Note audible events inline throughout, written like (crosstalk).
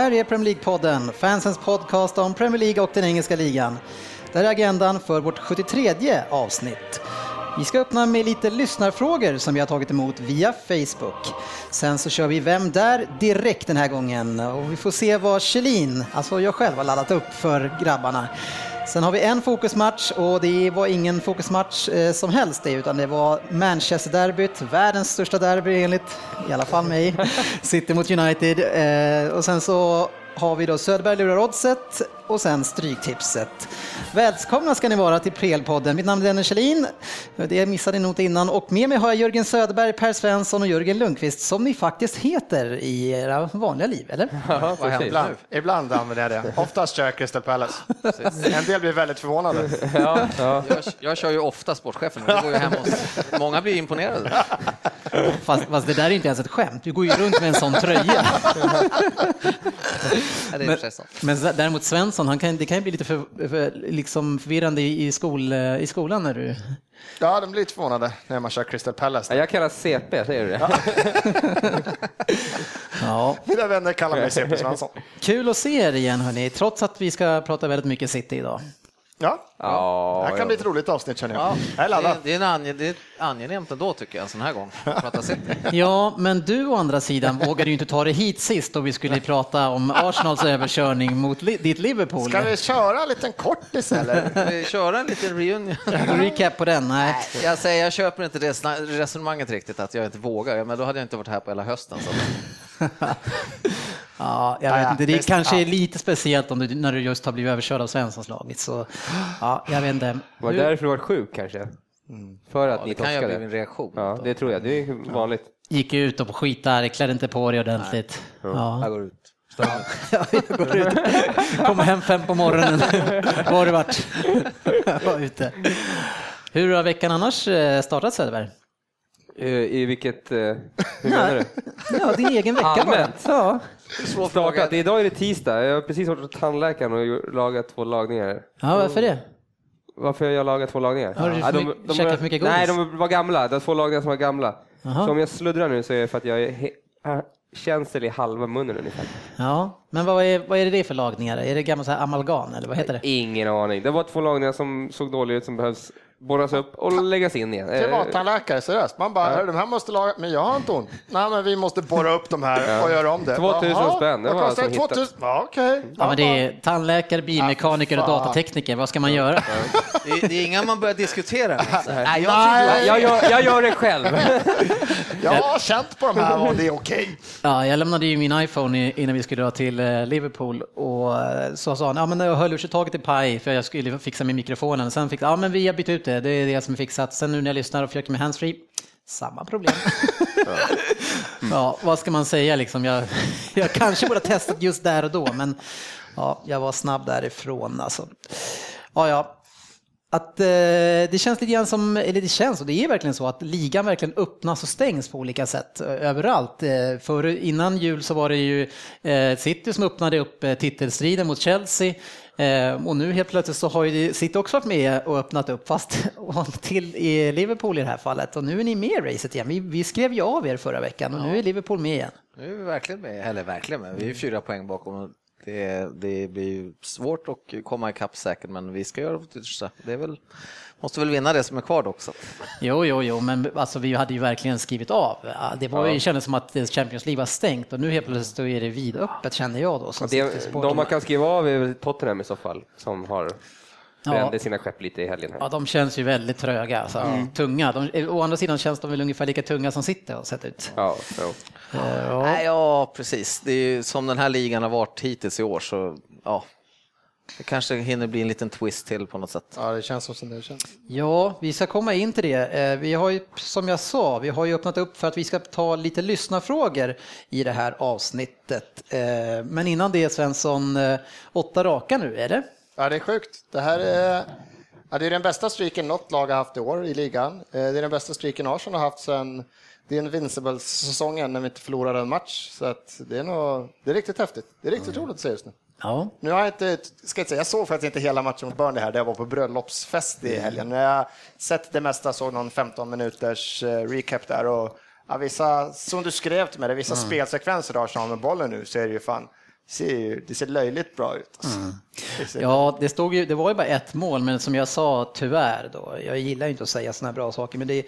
Här är Premier League-podden, fansens podcast om Premier League och den engelska ligan. Det här är agendan för vårt 73 avsnitt. Vi ska öppna med lite lyssnarfrågor som vi har tagit emot via Facebook. Sen så kör vi Vem där? direkt den här gången och vi får se vad Kjellin, alltså jag själv, har laddat upp för grabbarna. Sen har vi en fokusmatch och det var ingen fokusmatch eh, som helst det, utan det var Manchester-derbyt, världens största derby enligt i alla fall mig, (laughs) City mot United. Eh, och sen så har vi då Söderberg lurar oddset och sen Stryktipset. Välkomna ska ni vara till Prelpodden. Mitt namn är Dennis Kjellin, det missade ni nog inte innan. Och med mig har jag Jörgen Söderberg, Per Svensson och Jörgen Lundqvist som ni faktiskt heter i era vanliga liv, eller? (laughs) Ja, ibland, ibland använder jag det. Oftast kör jag Crystal Palace. En del blir väldigt förvånade. Ja, ja. Jag, jag kör ju ofta sportchefen, det går ju hem hos... Många blir imponerade. Fast, fast, det där är inte ens ett skämt, du går ju runt med en sån tröja. men, men däremot Svensson, han kan, det kan ju bli lite för, för, liksom förvirrande i, skol, i skolan när du... Ja, de blir lite förvånade när man kör Crystal Palace. Ja, jag kallas CP, säger du det? Ja. (laughs) ja. Mina vänner kallar mig CP Svensson. Kul att se er igen hörni, trots att vi ska prata väldigt mycket City idag. Ja, ja. det här kan bli ett roligt avsnitt känner jag. Ja. jag är det, är ange, det är angenämt ändå tycker jag en sån här gång. Prata (laughs) ja, men du å andra sidan vågade ju inte ta det hit sist och vi skulle prata om Arsenals överkörning mot li ditt Liverpool. Ska vi köra en liten kortis eller? (laughs) vi köra en liten reunion? Recap på den? Nej. Jag säger, jag köper inte det resonemanget riktigt att jag inte vågar, men då hade jag inte varit här på hela hösten. Så. (laughs) Ja, jag vet inte. Det är kanske är lite speciellt om du, när du just har blivit överkörd av Svenssonslaget. Så, ja, jag vet inte. Var det därför du var sjuk kanske? Mm. För att ja, ni torskade? Det kan ju bli en reaktion. Ja, det tror jag. Det är vanligt. Gick ut och skitade, klädde inte på dig ordentligt. Ja. Jag går ut. Ja, (laughs) jag går ut. Kommer hem fem på morgonen. Var har du varit? (laughs) var ute. Hur har veckan annars eh, startat Söderberg? Eh, I vilket... Eh, hur menar du? (laughs) Ja, din egen vecka Allmänt? Ja. Startat. Idag är det tisdag. Jag har precis varit hos tandläkaren och lagat två lagningar. Ja, varför det? Varför jag lagat två lagningar? Har du ja, de, de, käkat för mycket godis? Nej, de var gamla. Det var två lagningar som var gamla. Aha. Så om jag sluddrar nu så är det för att jag är känsel i halva munnen ungefär. Ja, men vad är, vad är det för lagningar? Är det gamla amalgam eller vad heter det? Ingen aning. Det var två lagningar som såg dåliga ut som behövs borras upp och läggas in igen. Privattandläkare, seriöst. Man bara, ja. de här måste laga, men jag har inte ont. Nej, men vi måste borra upp de här och göra om det. 2000 Aha, spänn, det var kostar 2000? Ja, okej. Okay. Ja, men det är tandläkare, bilmekaniker och datatekniker. Vad ska man göra? Det, det är inga man börjar diskutera. Nej, jag, Nej. Jag, gör, jag gör det själv. (laughs) jag har känt på de här och det är okej. Okay. Ja, jag lämnade ju min iPhone innan vi skulle dra till eh, Liverpool och eh, så sa han, ja men jag höll taget i paj för jag skulle fixa med mikrofonen. Sen fick ja men vi har bytt ut det, det är det som är fixat. Sen nu när jag lyssnar och försöker med handsfree, samma problem. (laughs) ja, vad ska man säga liksom? Jag, jag kanske borde ha testat just där och då, men ja, jag var snabb därifrån alltså. Ja, ja. Att eh, det känns lite grann som, eller det känns och det är verkligen så att ligan verkligen öppnas och stängs på olika sätt eh, överallt. Eh, för innan jul så var det ju eh, City som öppnade upp eh, titelstriden mot Chelsea. Eh, och nu helt plötsligt så har ju City också varit med och öppnat upp, fast (laughs) till i Liverpool i det här fallet. Och nu är ni med i racet igen. Vi, vi skrev ju av er förra veckan och ja. nu är Liverpool med igen. Nu är vi verkligen med, eller verkligen med. Vi är fyra poäng bakom. Det, det blir svårt att komma ikapp säkert, men vi ska göra vårt yttersta. Det är väl Måste väl vinna det som är kvar också. Jo, jo, jo, men alltså, vi hade ju verkligen skrivit av. Det var ju, ja. kändes som att Champions League var stängt och nu helt plötsligt är det vidöppet känner jag då. Det, de man kan skriva av är Tottenham i så fall, som har brände ja. sina skepp lite i helgen. Här. Ja, de känns ju väldigt tröga, alltså, mm. tunga. De, å andra sidan känns de väl ungefär lika tunga som sitter och sett ut. Ja, ja. ja, precis. Det är ju, som den här ligan har varit hittills i år så ja, Det kanske hinner bli en liten twist till på något sätt. Ja, det känns som det känns. Ja, vi ska komma in till det. Eh, Vi har ju, som jag sa, vi har ju öppnat upp för att vi ska ta lite lyssnarfrågor i det här avsnittet. Eh, Men innan det, Svensson, eh, åtta raka nu, är det? Ja, det är sjukt. Det här är, ja, det är den bästa streaken något lag har haft i år i ligan. Det är den bästa streaken Arsenal har haft sedan det är Invincibles-säsongen när vi inte förlorade en match. Så att det, är nog, det är riktigt häftigt. Det är riktigt roligt att se just nu. Ja. Nu har jag inte, ska jag, säga, jag såg faktiskt inte hela matchen mot Burnley här, där jag var på bröllopsfest i helgen. Men jag har sett det mesta, såg någon 15 minuters eh, recap där och ja, vissa, som du skrev till mig, det vissa spelsekvenser där Arsenal med bollen nu så är det ju fan, ser ju, det ser löjligt bra ut. Alltså. Det ser- Ja, det, stod ju, det var ju bara ett mål, men som jag sa, tyvärr då, jag gillar ju inte att säga sådana här bra saker, men det,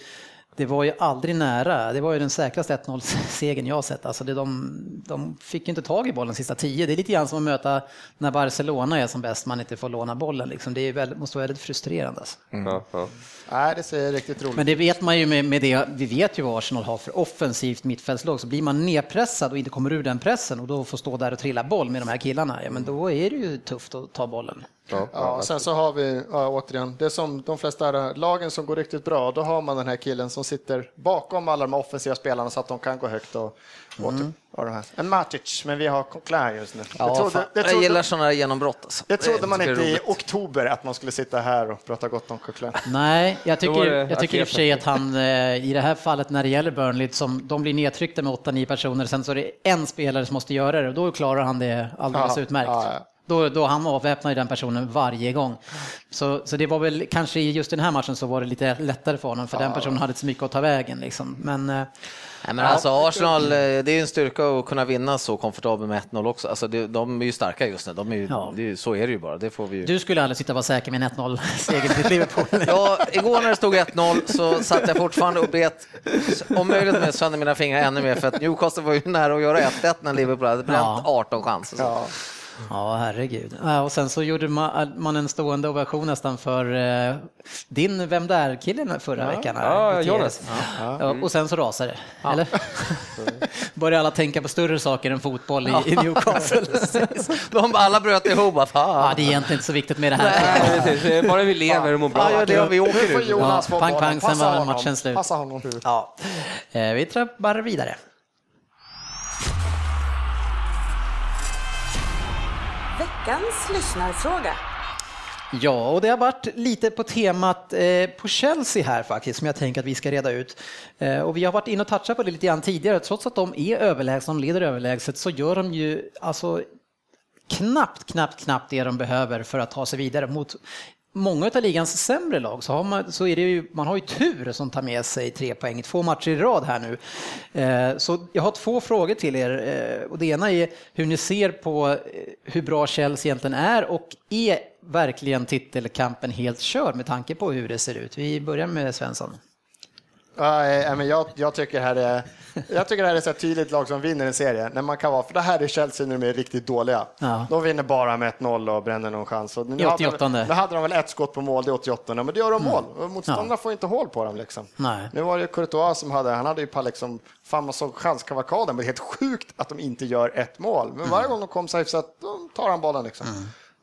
det var ju aldrig nära. Det var ju den säkraste 1-0-segern jag har sett. Alltså det, de, de fick ju inte tag i bollen sista tio. Det är lite grann som att möta när Barcelona är som bäst, man inte får låna bollen. Liksom. Det är väldigt, måste vara väldigt frustrerande. Alltså. Ja, ja. Nej, det ser riktigt roligt Men det vet man ju med, med det, vi vet ju vad Arsenal har för offensivt mittfältslag, så blir man nedpressad och inte kommer ur den pressen och då får stå där och trilla boll med de här killarna, ja men då är det ju tufft att ta bollen. Ja, Ja, sen så har vi, ja, återigen, det är som de flesta lagen som går riktigt bra, då har man den här killen som sitter bakom alla de offensiva spelarna så att de kan gå högt och, de här. En Matic, men vi har Coquelin just nu. Ja, det trodde, jag trodde, gillar sådana här genombrott. Alltså. det trodde man inte i oktober att man skulle sitta här och prata gott om Coquelin. Nej, jag tycker, det jag tycker i och för sig att han eh, i det här fallet när det gäller Burnley, som de blir nedtryckta med 8-9 personer, sen så är det en spelare som måste göra det och då klarar han det alldeles Ja, utmärkt. ja, ja. Då, då han avväpnar ju den personen varje gång. Så, så det var väl kanske i just den här matchen så var det lite lättare för honom, för den personen hade inte så mycket att ta vägen. Liksom. Men eh, Nej, men alltså Arsenal, eh, det är ju en styrka att kunna vinna så komfortabelt med 1-0 också. Alltså det, de är ju starka just nu. De är ju, Ja. det så är det ju bara. Det får vi ju. du skulle aldrig sitta och vara säker med en 1-0-seger till (laughs) Liverpool. Ja, igår när det stod 1-0 så satt jag fortfarande och bet om möjligt med sönder mina fingrar ännu mer för att Newcastle var ju nära att göra 1-1 när Liverpool hade bränt Ja. 18 chanser. Ja. Ja, herregud. Ja, och sen så gjorde ma- man en stående ovation nästan för eh, din Vem där-killen förra veckan. här, Ja. Jonas. Ja. och sen så rasade det, eller? (laughs) Började alla tänka på större saker än fotboll i, i Newcastle. (laughs) De alla bröt ihop. Bara, ja, det är egentligen inte så viktigt med det här. Nej. Det är Bara vi lever och mår bra. Ja, det och vi åker ut. Jonas Ja, pang, pang, sen var matchen slut. Passa honom. Ja. Eh, vi trappar vidare. Veckans lyssnarfråga. Ja, och det har varit lite på temat eh, på Chelsea här faktiskt, som jag tänker att vi ska reda ut. Eh, och vi har varit inne och touchat på det lite grann tidigare, trots att de är överlägsna, de leder överlägset, så gör de ju alltså knappt, knappt, knappt det de behöver för att ta sig vidare mot Många av ligans sämre lag så har man, så är det ju, man har ju tur som tar med sig tre poäng i två matcher i rad här nu. Eh, så jag har två frågor till er eh, och det ena är hur ni ser på eh, hur bra Chelsea egentligen är och är verkligen titelkampen helt körd med tanke på hur det ser ut? Vi börjar med Svensson. Ja, eh, men jag, jag tycker här är, jag tycker det här är så ett tydligt lag som vinner en serie. När man kan vara, för det här är Chelsea när de är riktigt dåliga. Ja. De vinner bara med 1-0 och bränner någon chans. Och nu I hade de- 88. Nu hade de väl ett skott på mål, det är 88, men det gör de mål. Och motståndarna Ja. får inte hål på dem. Liksom. Nej. Nu var det Courtois som hade, han hade ju på liksom, fan man såg chanskavalkaden, men det är helt sjukt att de inte gör ett mål. Men varje gång de kom så hyfsat, då tar han bollen liksom.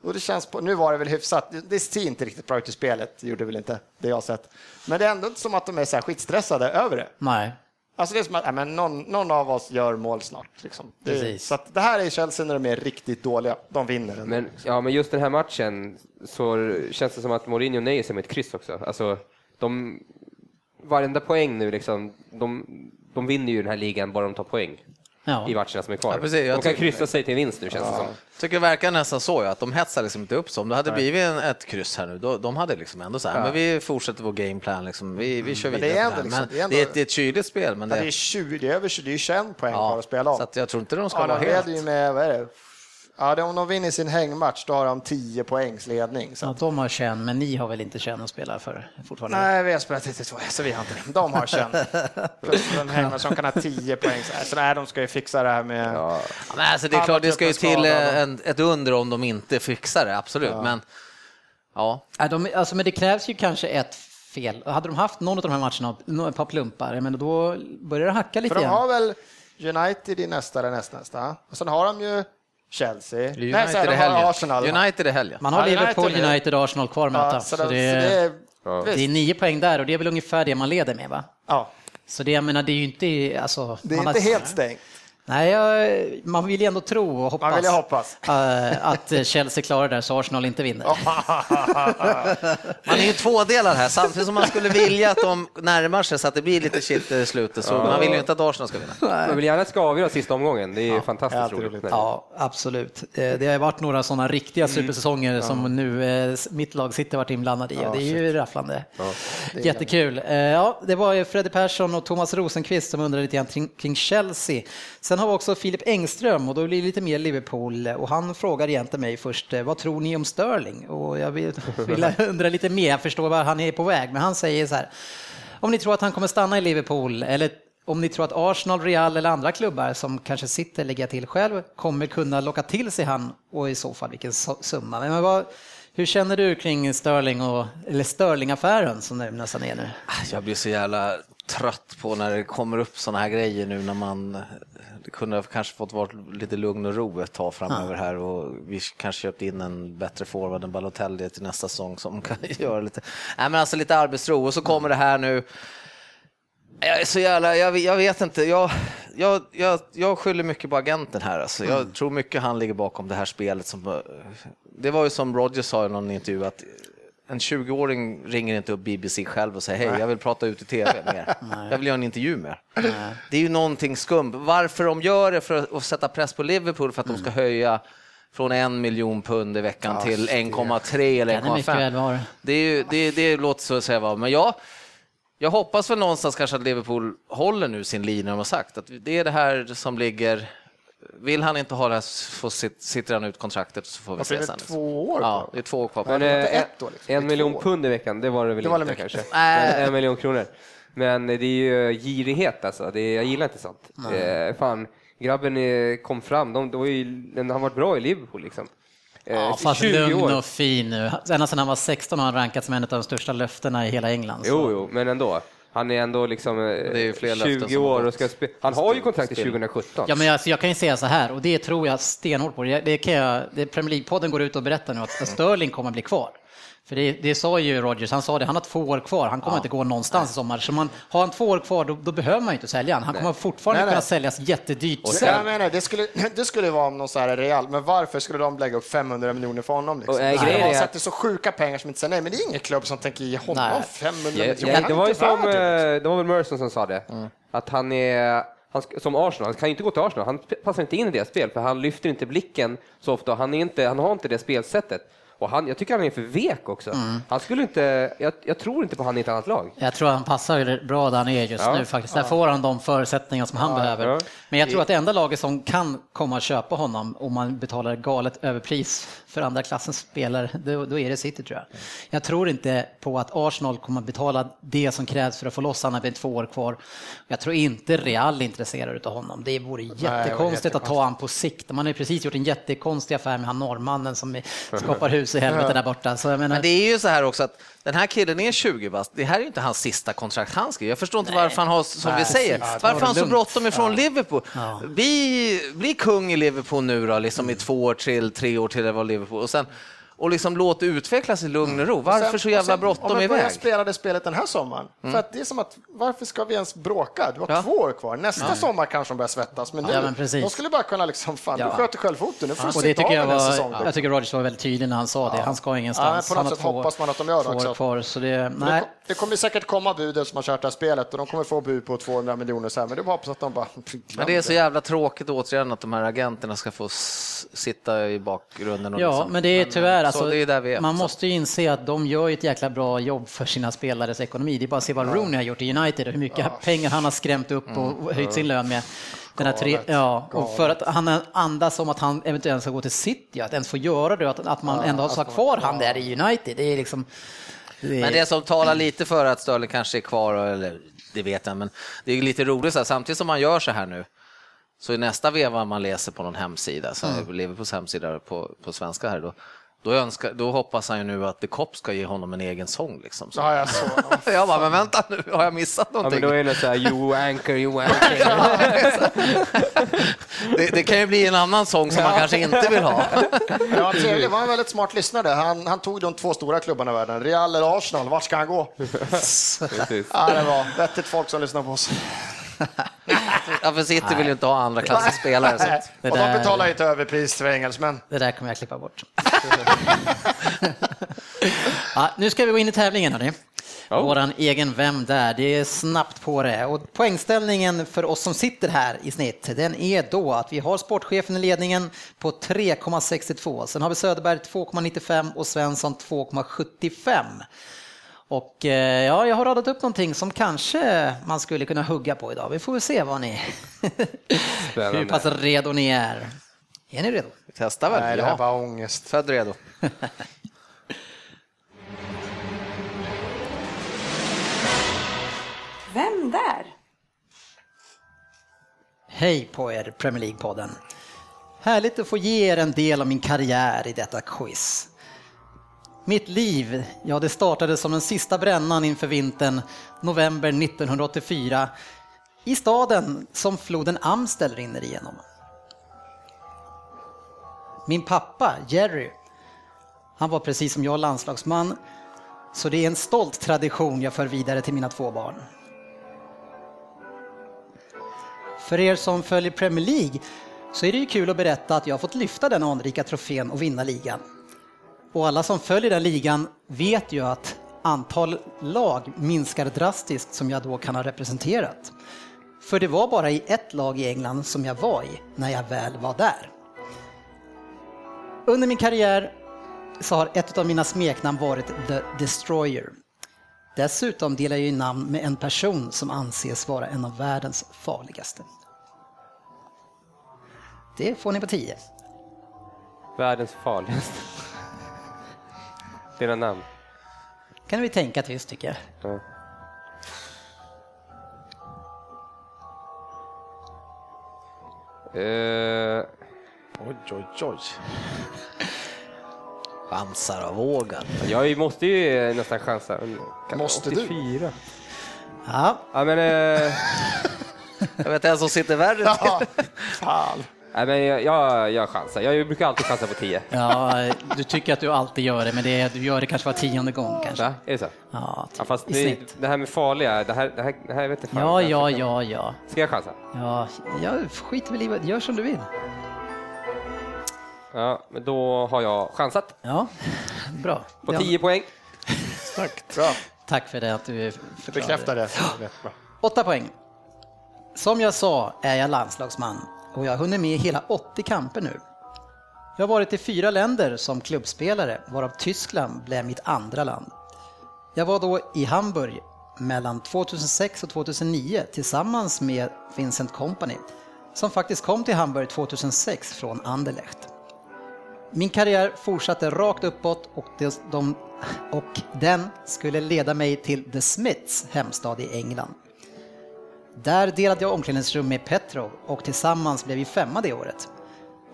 Och det känns på, nu var det väl hyfsat, det- ser inte riktigt bra ut i spelet, det gjorde väl inte det jag har sett. Men det är ändå inte som att de är så här skitstressade över det. Nej. Alltså det är som att men någon, någon av oss gör mål snart. Liksom. Det, Precis. så att det här är Chelsea när de är riktigt dåliga. De vinner. ändå. Men, ja, men just den här matchen så känns det som att Mourinho nöjer sig med ett kryss också. Alltså, de, varenda poäng nu, liksom, de, de vinner ju den här ligan bara de tar poäng Ja. i matcherna som är kvar. Ja, precis, de kan tycker- kryssa sig till vinst nu känns det som. tycker det verkar nästan så, ja, att de hetsar liksom inte upp så. Om det hade blivit en, ett kryss här nu, då, de hade liksom ändå så här, men vi fortsätter vår gameplan, liksom. vi, vi kör Men vidare. det är liksom- men det är ändå- det, är ett, det är ett kyligt spel, men Ja, det är det, 20, det är över 20, det är 21 poäng kvar att spela om. så att jag tror inte de ska Ja, vara helt... med, vad är det? Ja, om de vinner sin hängmatch, då har de 10 poängs ledning. Så. Ja, de har känn, men ni har väl inte känn att spela för fortfarande? Nej, vi har spelat 32, så vi har inte det. De har känn. (laughs) Plus en hängmatch som kan ha 10 poäng. Så, nej, de ska ju fixa det här med... Ja, men alltså, det är klart, det ska ju till eh, en, ett under om de inte fixar det, absolut. Men ja, Ja, de, alltså, men det krävs ju kanske ett fel. Hade de haft någon av de här matcherna, nå- ett par plumpar, men då börjar det hacka lite För de igen. har väl United i nästa eller nästnästa. Och sen har de ju Chelsea. United Nej, så de har helgen. Arsenal. United i helgen. Man har Ja, Liverpool, United- United och Arsenal kvar att möta. Ja, så så det, så det är, är, Ja. det är nio poäng där och det är väl ungefär det man leder med va? ja, Så det, jag menar, det är ju inte... Alltså, det är man inte har, helt stängt. Nej, jag, man vill ju ändå tro och hoppas, Man vill ju hoppas. eh, att Chelsea klarar det där så Arsenal inte vinner. Man är ju tvådelad här, samtidigt som man skulle vilja att de närmar sig så att det blir lite shit i slutet. Så man vill ju inte att Arsenal ska vinna. Man vill gärna att det ska avgöra sista omgången. Det är ju fantastiskt roligt. roligt. Ja, absolut. Eh, Det har varit några sådana riktiga supersäsonger som nu eh, mitt lag sitter varit inblandad i och det är ju rafflande. Jättekul. Eh, Ja, det var ju Freddy Persson och Thomas Rosenqvist som undrade lite grann kring- kring Chelsea. Sen har vi också Filip Engström och då blir det lite mer Liverpool och han frågar egentligen mig först, eh, vad tror ni om Sterling? Och jag vill, (laughs) vill undra lite mer, jag förstår var han är på väg, men han säger så här, om ni tror att han kommer stanna i Liverpool eller om ni tror att Arsenal, Real eller andra klubbar som kanske sitter, lägger jag till själv, kommer kunna locka till sig han och i så fall vilken summa. Men vad, hur känner du kring Sterling och, eller Sterling-affären som det nästan är nu? Jag blir så jävla trött på när det kommer upp sådana här grejer nu när man kunde ha kanske fått vara lite lugn och ro ett tag framöver här och vi kanske köpt in en bättre forward än Balotelli till nästa säsong som (laughs) kan göra lite, nej men alltså lite arbetsro och så kommer det här nu. Jag är så jävla, jag, jag vet inte, jag, jag, jag, jag skyller mycket på agenten här. Alltså. Jag tror mycket han ligger bakom det här spelet. Som, det var ju som Roger sa i någon intervju att en 20-åring ringer inte upp BBC själv och säger hej, jag vill prata ut i tv mer. (laughs) Jag vill göra en intervju med Det är ju någonting skumt. Varför de gör det för att sätta press på Liverpool för att de ska höja från en miljon pund i veckan till 1,3 eller Kan det mycket väl 1,5. vara. Det, är ju, det, det låter så att säga vara, men jag, jag hoppas väl någonstans kanske att Liverpool håller nu sin linje de har sagt. Att det är det här som ligger. Vill han inte ha det här så sit- sitter han ut kontraktet så får vi se det är sen. två år Ja, det är två år kvar. Men, ett år, liksom. En miljon pund i veckan, det var det väl Det var inte mycket. kanske. Men en miljon kronor. Men det är ju girighet alltså. Det är, jag gillar inte sånt. Eh, fan, grabben kom fram. De, de var ju, han har varit bra i Liverpool liksom. Eh, Ja, fast 20 lugn och fin nu. Ända sedan han var 16 har han rankats som en av de största löftena i hela England. så- Jo, jo, men ändå. Han är ändå liksom eh, är ju fler löften 20 som har år och ska spela. Han har ju kontrakt till Spill. 2017. Ja, men alltså, jag kan ju säga så här, och det tror jag stenhårt på. Det, det kan jag, det Premier League-podden går ut och berättar nu att Sterling kommer att bli kvar. För det, det sa ju Rodgers, han sa det, han har två år kvar, han kommer inte gå någonstans i sommar. Så man, har han två år kvar, då, då behöver man ju inte sälja han. Han kommer fortfarande Nej, nej. kunna säljas jättedyrt Så sen. jag menar, det, skulle, (clears throat) det skulle vara om någon så här real, men varför skulle de lägga upp 500 miljoner för honom? Liksom? Och, äh, det skulle grejen vara är så att- att det är så sjuka pengar som inte säger nej, men det är ingen klubb som tänker ge honom Nej. 500 Ja, miljoner. ja, Han det var ju inte som, det. eh, det var väl Merson som sa det, att han är han, som Arsenal, han kan ju inte gå till Arsenal, han passar inte in i deras spel för han lyfter inte blicken så ofta, han, är inte, han har inte det spelsättet. Och han, jag tycker han är för vek också. Han skulle inte, jag, jag tror inte på han i ett annat lag. Jag tror han passar bra där han är just Ja. nu faktiskt. Där får han de förutsättningar som han behöver. ja. Men jag tror att det enda laget som kan komma att köpa honom om man betalar galet överpris för andra klassens spelare, då, då är det City tror jag. Jag tror inte på att Arsenal kommer att betala det som krävs för att få loss honom med två år kvar. Jag tror inte Real är intresserad av honom. Det vore jättekonstigt att ta honom på sikt. Man har ju precis gjort en jättekonstig affär med han norrmannen som (laughs) skapar hus i helvete där borta. Så jag menar, Men det är ju så här också att den här killen är 20 bast. Det här är ju inte hans sista kontrakt han skriver. Jag förstår inte varför han har, som vi säger, varför han så bråttom ifrån Liverpool. Bli, bli kung i Liverpool nu då, liksom i två år till, tre år till det var Liverpool. Och sen och liksom låt det utvecklas i lugn och ro. Varför Sen- så jävla bråttom Om iväg? spela det spelet den här sommaren. För att det är som att, varför ska vi ens bråka? Du har Ja. två år kvar. Nästa sommar kanske de börjar svettas. Men nu, Ja, men precis. de skulle bara kunna liksom, fan, Ja. du sköter själv foten. Nu får du och det sitta tycker av jag, var, säsong. jag tycker Rodgers var väldigt tydlig när han sa det. Han ska ingenstans. Ja, på något sätt två- hoppas man att de gör det också. kvar. Så det, nej. det kommer säkert komma bud som har kört det här spelet och de kommer få bud på 200 miljoner så här, men det hoppas att de bara (laughs) Men det är så jävla tråkigt återigen att de här agenterna ska få sitta i bakgrunden. Och Ja, liksom. men det är tyvärr, så alltså, det är där vi är. man måste ju inse att de gör ett jäkla bra jobb för sina spelares ekonomi. Det är bara att se vad Rooney har gjort i United och hur mycket pengar han har skrämt upp Mm. och höjt sin lön med. Den här tre, ja, och för att han andas om att han eventuellt ska gå till City, att ens få göra det, att, att man ändå har satt kvar han där i United. Det är liksom... Det är, Men det som talar lite för att Sterling kanske är kvar, eller det vet jag, men det är lite roligt så här, samtidigt som man gör så här nu, så i nästa veva man läser på någon hemsida, så Mm. Liverpools hemsida på, på svenska här då, Då, önskar, då hoppas han ju nu att The Cop ska ge honom en egen sång. Liksom. Så. Ja, jag såg honom. (laughs) Jag bara, men vänta nu, har jag missat Ja, men någonting? då är det så här, you anchor, you anchor. (laughs) det, det kan ju bli en annan sång som man kanske inte vill ha. (laughs) Ja, trevlig. var en väldigt smart lyssnare. Han, han tog de två stora klubbarna i världen. Real eller Arsenal, vart ska han gå? Ja, det var vettigt folk som lyssnar på oss. (laughs) Ja, för City vill ju inte ha andra klassens spelare. Så. Nej, Och de betalar ju inte överpris för engelsmän. Det där kommer jag klippa bort. (laughs) ja, nu ska vi gå in i tävlingen hörni. Ja. Våran egen Vem där? Det är snabbt på det. Och poängställningen för oss som sitter här i snitt, den är då att vi har sportchefen i ledningen på 3,62. Sen har vi Söderberg 2,95 och Svensson 2,75. Och eh, ja, jag har radat upp någonting som kanske man skulle kunna hugga på idag. Vi får väl se vad ni... Hur pass redo ni är. Är ni redo? Testa väl? Nej, det här ja. var ångest. Född redo. (laughs) Vem där? Hej på er Premier League-podden. Härligt att få ge er en del av min karriär i detta quiz. Mitt liv, ja det startade som den sista brännan inför vintern november 1984 i staden som floden Amstel rinner igenom. Min pappa Jerry, han var precis som jag landslagsman så det är en stolt tradition jag för vidare till mina två barn. För er som följer Premier League så är det ju kul att berätta att jag har fått lyfta den anrika trofén och vinna ligan. Och alla som följer den ligan vet ju att antal lag minskar drastiskt som jag då kan ha representerat. För det var bara i ett lag i England som jag var i när jag väl var där. Under min karriär så har ett av mina smeknamn varit The Destroyer. Dessutom delar jag ju namn med en person som anses vara en av världens farligaste. Det får ni på 10. Världens farligaste. Dina namn. kan vi tänka till tycker jag. Ja. Eh, Oj, oj, oj. (laughs) Chansar och vågar. jag måste ju nästan chansa. Måste du? 84. Ja, Ja, men, eh, (laughs) Jag vet en som sitter värre till. Ja, fan. Nej, men jag, jag, jag chansar. Jag brukar alltid chansa på 10. ja, du tycker att du alltid gör det, men det, du gör det kanske var tionde gång kanske. Va? Är det så? Ja, Ja, fast i det, snitt. det här med farliga, det här, det här, det här vet jag fan. Ja, ja, ja, ja. Ska jag chansa? Ja, jag skiter väl i vad, gör som du vill. Ja, men då har jag chansat Ja, bra. på Ja, 10 poäng. Bra. Tack för det att du förklarade. Bekräftar det. Rätt bra. Åtta poäng. Som jag sa är jag landslagsman och jag har hunnit med hela 80 kamper nu. Jag har varit i fyra länder som klubbspelare, varav Tyskland blev mitt andra land. Jag var då i Hamburg mellan 2006 och 2009 tillsammans med Vincent Company, som faktiskt kom till Hamburg 2006 från Anderlecht. Min karriär fortsatte rakt uppåt och, de, och den skulle leda mig till The Smiths hemstad i England. Där delade jag omklädningsrum med Petrov och tillsammans blev vi femma det året.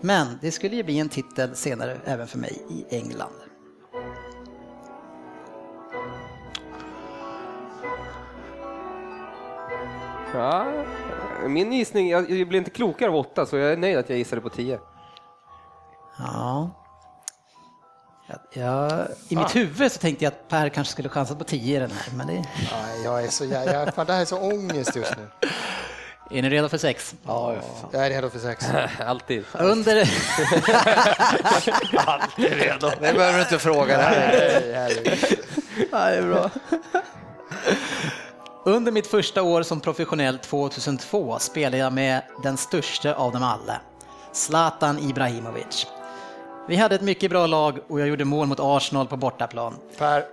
Men det skulle ju bli en titel senare även för mig i England. Ja, min gissning, jag, jag blir inte klokare av 8 så jag är nöjd att jag gissade på 10. Ja. Jag, I mitt huvud så tänkte jag att Per kanske skulle chansa på 10 i den här, men det... Nej, jag är så jävla... Fan, det här är så ångest just nu. (laughs) Är ni redo för sex? Ja, jag är redo för sex. (laughs) Alltid. Under... (laughs) Det behöver du inte fråga. Det här. Är bra. Under mitt första år som professionell 2002 spelade jag med den största av dem alla, Zlatan Ibrahimovic. Vi hade ett mycket bra lag och jag gjorde mål mot Arsenal på bortaplan. Per,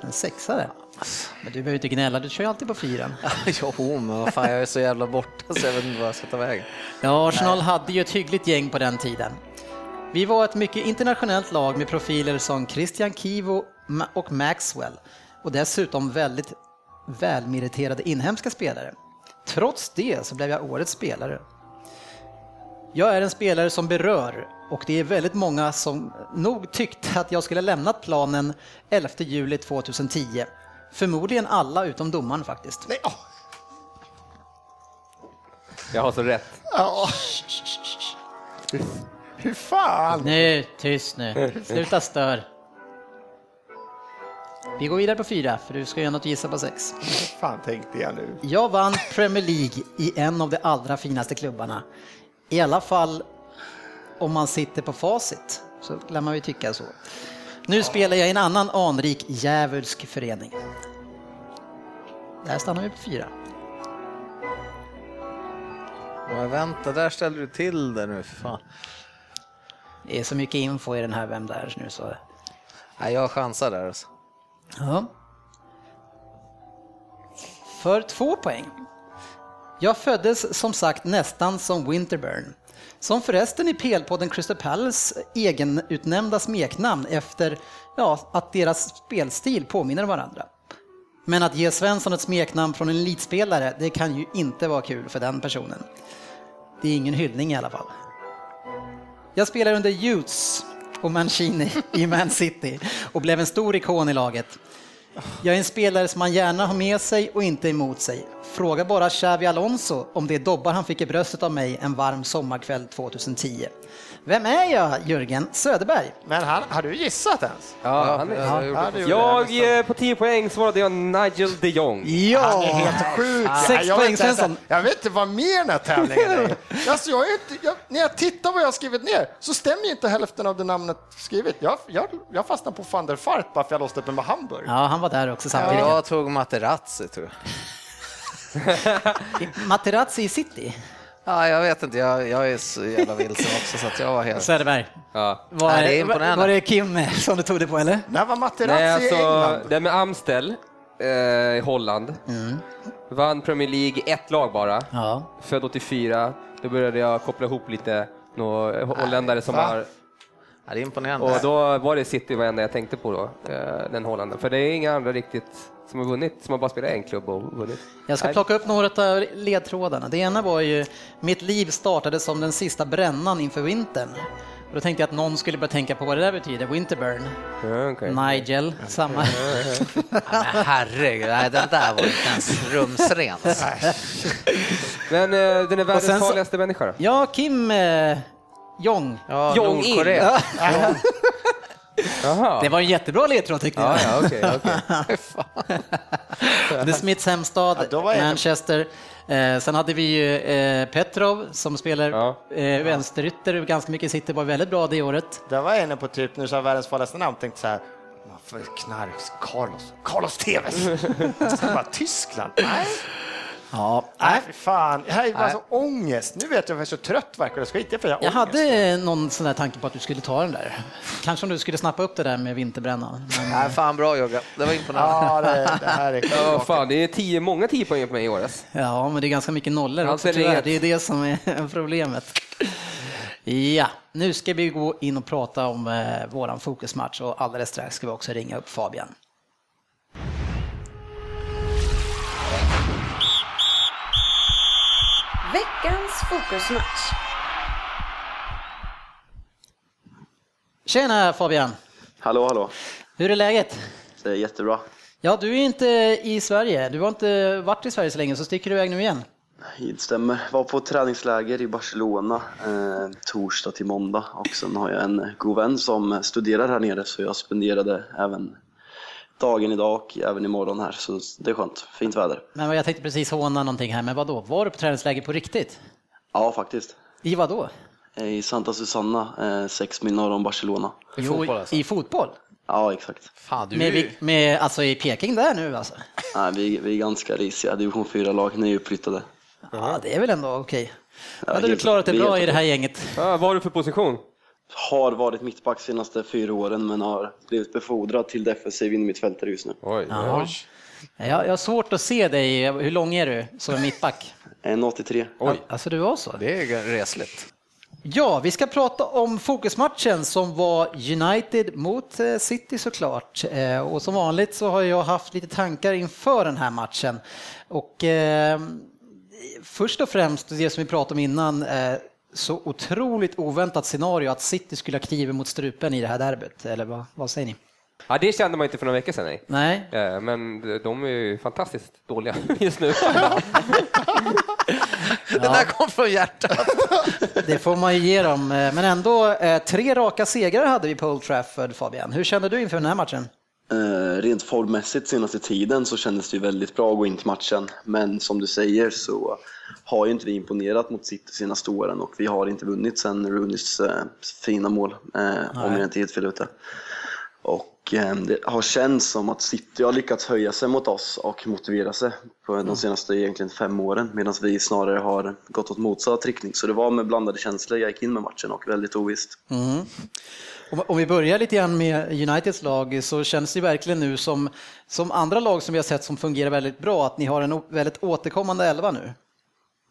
En sexare. Men du behöver inte gnälla, du kör ju alltid på fyran. (laughs) Jo, men vad fan, jag är så jävla borta så jag vet inte vad jag ska ta vägen. Ja, Arsenal hade ju ett hyggligt gäng på den tiden. Vi var ett mycket internationellt lag med profiler som Christian Kivo och Maxwell och dessutom väldigt välmeriterade inhemska spelare. Trots det så blev jag årets spelare. Jag är en spelare som berör och det är väldigt många som nog tyckte att jag skulle lämnat planen 11 juli 2010. Förmodligen alla utom domaren faktiskt. Nej, åh. Jag har så rätt. Ja. Hur- Hur fan? Nu, tyst nu. Sluta stör. Vi går vidare på fyra, för du ska göra något gissa på sex. Hur fan tänkte jag nu? Jag vann Premier League i en av de allra finaste klubbarna. I alla fall om man sitter på facit, så lär man ju tycka så. Nu spelar jag i en annan anrik djävulsk förening. Där stannar vi på fyra. Men vänta, där ställer du till det nu för fan. Det är så mycket info i den här Vem där nu så... Nej, jag chansar där alltså. Ja. För två poäng. Jag föddes som sagt nästan som Winterburn. Som förresten i PL-podden Crystal Palace egenutnämnda smeknamn efter ja, att deras spelstil påminner om varandra. Men att ge Svensson ett smeknamn från en elitspelare, det kan ju inte vara kul för den personen. Det är ingen hyllning i alla fall. Jag spelar under Youths och Mancini i Man City och blev en stor ikon i laget. Jag är en spelare som man gärna har med sig och inte emot sig. Fråga bara Xavi Alonso om det dobbar han fick i bröstet av mig en varm sommarkväll 2010. Vem är jag, Jörgen Söderberg? Men han, har du gissat ens? Ja, han är, jag, jag, Ja, det gjorde jag jag, eh, på 10 poäng svarade jag Nigel de Jong. Han är Ja! helt sjuk. Sex jag, poäng, vet inte, Svensson. jag vet inte vad mer den här tävlingen är. (laughs) Alltså, jag är inte, jag, när jag tittar vad jag har skrivit ner så stämmer inte hälften av det namnet skrivit. Jag, jag, jag fastnar på van der Fart bara för jag låste upp med Hamburg. Ja, han var där också samtidigt. jag tog Materazzi tror jag. (laughs) Materazzi i City. Ja, jag vet inte, jag, jag är så jävla vilsen också så att jag var helt... Söderberg. Ja. Var, Nej, det är imponerande. var det Kim eh, som du tog det på eller? När var Materazzi Nej, i alltså, England? det med Amstel eh, i Holland. Vann Premier League, ett lag bara. Ja. Född 84. Då började jag koppla ihop lite några holländare som va? har... Ja, det är imponerande. Och då var det City var enda jag tänkte på då, eh, den holländaren. För det är inga andra riktigt som har vunnit, som har bara spelat en klubb och vunnit. Jag ska plocka upp några av ledtrådarna. Det ena var ju, mitt liv startade som den sista brännan inför vintern. Och då tänkte jag att någon skulle börja tänka på vad det där betyder, Winterburn. Ja, okej. Nigel, samma. (laughs) Men herregud, nej, den där var inte ens rumsren. Men eh, den är världens farligaste människa då? Ja, Kim eh, Jong. Ja, Jong In. Nordkorea. (laughs) Jaha. Det var en jättebra ledtråd tyckte jag. Ja, ja, okej. Det (laughs) (laughs) är Smiths hemstad, Ja, Manchester. Eh, sen hade vi ju eh, Petrov som spelar Ja. eh, vänsterytter ganska mycket i City, var väldigt bra det året. Där var jag inne på typ, nu sa världens farligaste namn, tänkte så här, för knark, Carlos, Carlos Tevez. Tyskland? Nej, Ja, nej fy fan. Det här är alltså ångest. Nu vet jag att jag är så trött verkar det. Ska inte för jag Jag hade någon sån där tanke på att du skulle ta den där. Kanske om du skulle snappa upp det där med vinterbrännan. Men, Nej, fan bra Jogga. Det var imponerande. Ja, det, det här är (laughs) Ja, fan, det är tio, många tio poäng på mig i år. alltså. ja, men det är ganska mycket nollor också tyvärr. rätt. Det är det som är (laughs) problemet. Ja, nu ska vi gå in och prata om eh, våran fokusmatch och alldeles strax ska vi också ringa upp Fabian. Veckans fokusmatch. Tjena Fabian! Hallå, hallå. Hur är läget? Det är jättebra. Ja, du är inte i Sverige. Du har inte varit i Sverige så länge, så sticker du iväg nu igen. Det stämmer. Var på träningsläger i Barcelona eh, torsdag till måndag och sen har jag en god vän som studerar här nere så jag spenderade även dagen idag och även imorgon här så det är skönt. Fint väder. Men jag tänkte precis håna någonting här, men vad då? Var du på träningsläger på riktigt? Ja, faktiskt. I vad då? Eh, I Santa Susana, eh, sex mil norr om Barcelona. I fotboll alltså. I fotboll? Ja, exakt. Fan, du Med, med, alltså i Peking där nu alltså? Nej, vi, vi är ganska risiga. Division 4-lag, ni är uppflyttade. Ja, det är väl ändå okej. Ja, Hade du klarat är bra i det här gänget? Ja, vad har du för position? Har varit mittback senaste fyra åren men har blivit befordrad till defensiv innermittfältare just nu. Oj, Ja. Jag, jag har svårt att se dig, hur lång är du som mittback? (laughs) 1,83. Oj. Alltså du var så? Det är resligt. Ja, vi ska prata om fokusmatchen som var United mot eh, City såklart. Eh, Och som vanligt så har jag haft lite tankar inför den här matchen. Och eh, först och främst det som vi pratade om innan, eh, så otroligt oväntat scenario att City skulle ha kniven mot strupen i det här derbyt, eller vad, vad säger ni? Ja, det kände man inte för några veckor sedan. Nej. Nej, Eh, Men de är ju fantastiskt dåliga (laughs) just nu. (laughs) Det där kom från hjärtat. (laughs) det får man ju ge dem. Eh, Men ändå, eh, tre raka segrar hade vi på Old Trafford, Fabian. Hur kände du inför den här matchen? Eh, rent formmässigt senaste tiden så kändes det ju väldigt bra att gå in till matchen. Men som du säger så har ju inte vi imponerat mot City senaste åren och vi har inte vunnit sen Rooneys eh, fina mål, eh, om jag inte helt fel ute. Och eh, det har känts som att City har lyckats höja sig mot oss och motivera sig på de senaste egentligen fem åren medan vi snarare har gått åt motsatt riktning. Så det var med blandade känslor jag gick in med matchen och väldigt ovisst. Om, om vi börjar lite grann med Uniteds lag så känns det verkligen nu som, som andra lag som vi har sett som fungerar väldigt bra, att ni har en väldigt återkommande elva nu.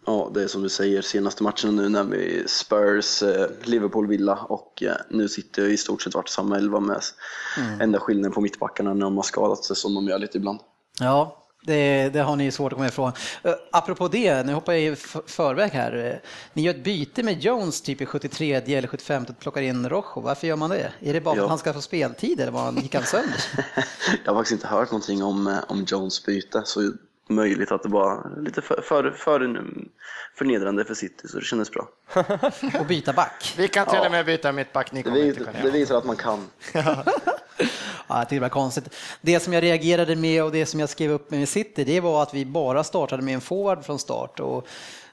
Ja, det är som du säger, senaste matchen nu när vi Spurs, eh, Liverpool, Villa och eh, nu sitter jag i stort sett varit samma elva med enda skillnaden på mittbackarna när de har skadat sig som de gör lite ibland. Ja, det, det har ni svårt att komma ifrån. Uh, apropå det, nu hoppar jag i förväg här. Eh, Ni gör ett byte med Jones typ i 73 eller 75 och plockar in Rojo. Varför gör man det? Är det bara för Ja. att han ska få speltid eller vad gick han sönder? (laughs) jag har faktiskt inte hört någonting om, eh, om Jones byte, så möjligt att det var lite för, för, för, förnedrande för City, så det kändes bra. Och byta back? Vi kan till och med byta mittback, ni Det, kommer inte vis, kunna det visar att man kan. (laughs) Ja, jag tycker det var konstigt. Det som jag reagerade med och det som jag skrev upp med City, det var att vi bara startade med en forward från start. Och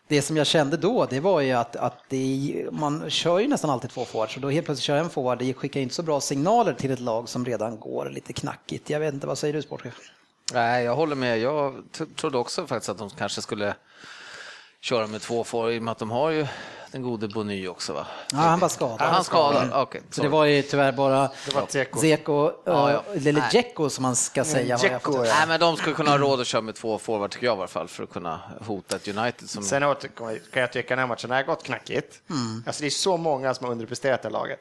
det som jag kände då, det var ju att, att det, man kör ju nästan alltid två forwards och då helt plötsligt kör en forward, det skickar inte så bra signaler till ett lag som redan går lite knackigt. Jag vet inte, vad säger du sportchef? Nej, jag håller med. Jag trodde också faktiskt att de kanske skulle köra med två forwards i och med att de har ju den gode Bony också va? Ja, han var skadad. Ja, han skadad, okej. Så det var ju tyvärr bara. Zeko, Ja, ja. eller. Dzeko som man ska säga. Dzeko, fått- ja. Nej, men de skulle kunna ha råd att köra med två forward tycker jag i alla fall för att kunna hota ett United som... Sen återkommer- kan jag tycka den här matchen har gått knackigt. Alltså det är så många som har underpresterat det laget.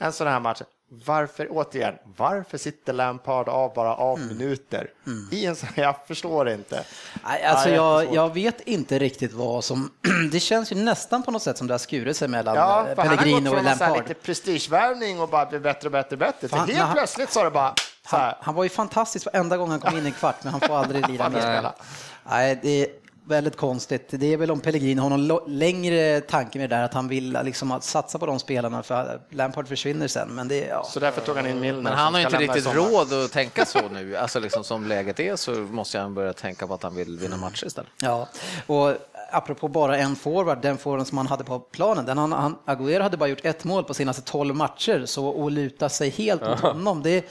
En sån här match, varför, återigen, varför sitter Lampard av bara av minuter? I en sån, (laughs) jag förstår inte. Nej, alltså Ja, jag, jag vet inte riktigt vad som... (clears throat) Det känns ju nästan på något sätt som det har skurit sig mellan Ja, eh, för han har gått och från Lampard. lite prestigevärvning och bara blir bättre och bättre och bättre. Fan, helt han- plötsligt så är det bara Han, han var ju fantastisk varenda gång han kom in i en kvart, men han får aldrig lira mer. (laughs) Nej, det väldigt konstigt. Det är väl om Pellegrino har någon längre tanke med det där, att han vill liksom att satsa på de spelarna, för Lampard försvinner sen. Men det, ja. Så därför tog han in Milner. Men han har inte riktigt råd att tänka så (laughs) nu. Alltså liksom som läget är så måste han börja tänka på att han vill vinna matcher istället. Ja, och apropå bara en forward, den forwarden som han hade på planen, den han, han, Agüero hade bara gjort ett mål på senaste 12 matcher, så att luta sig helt mot honom, det,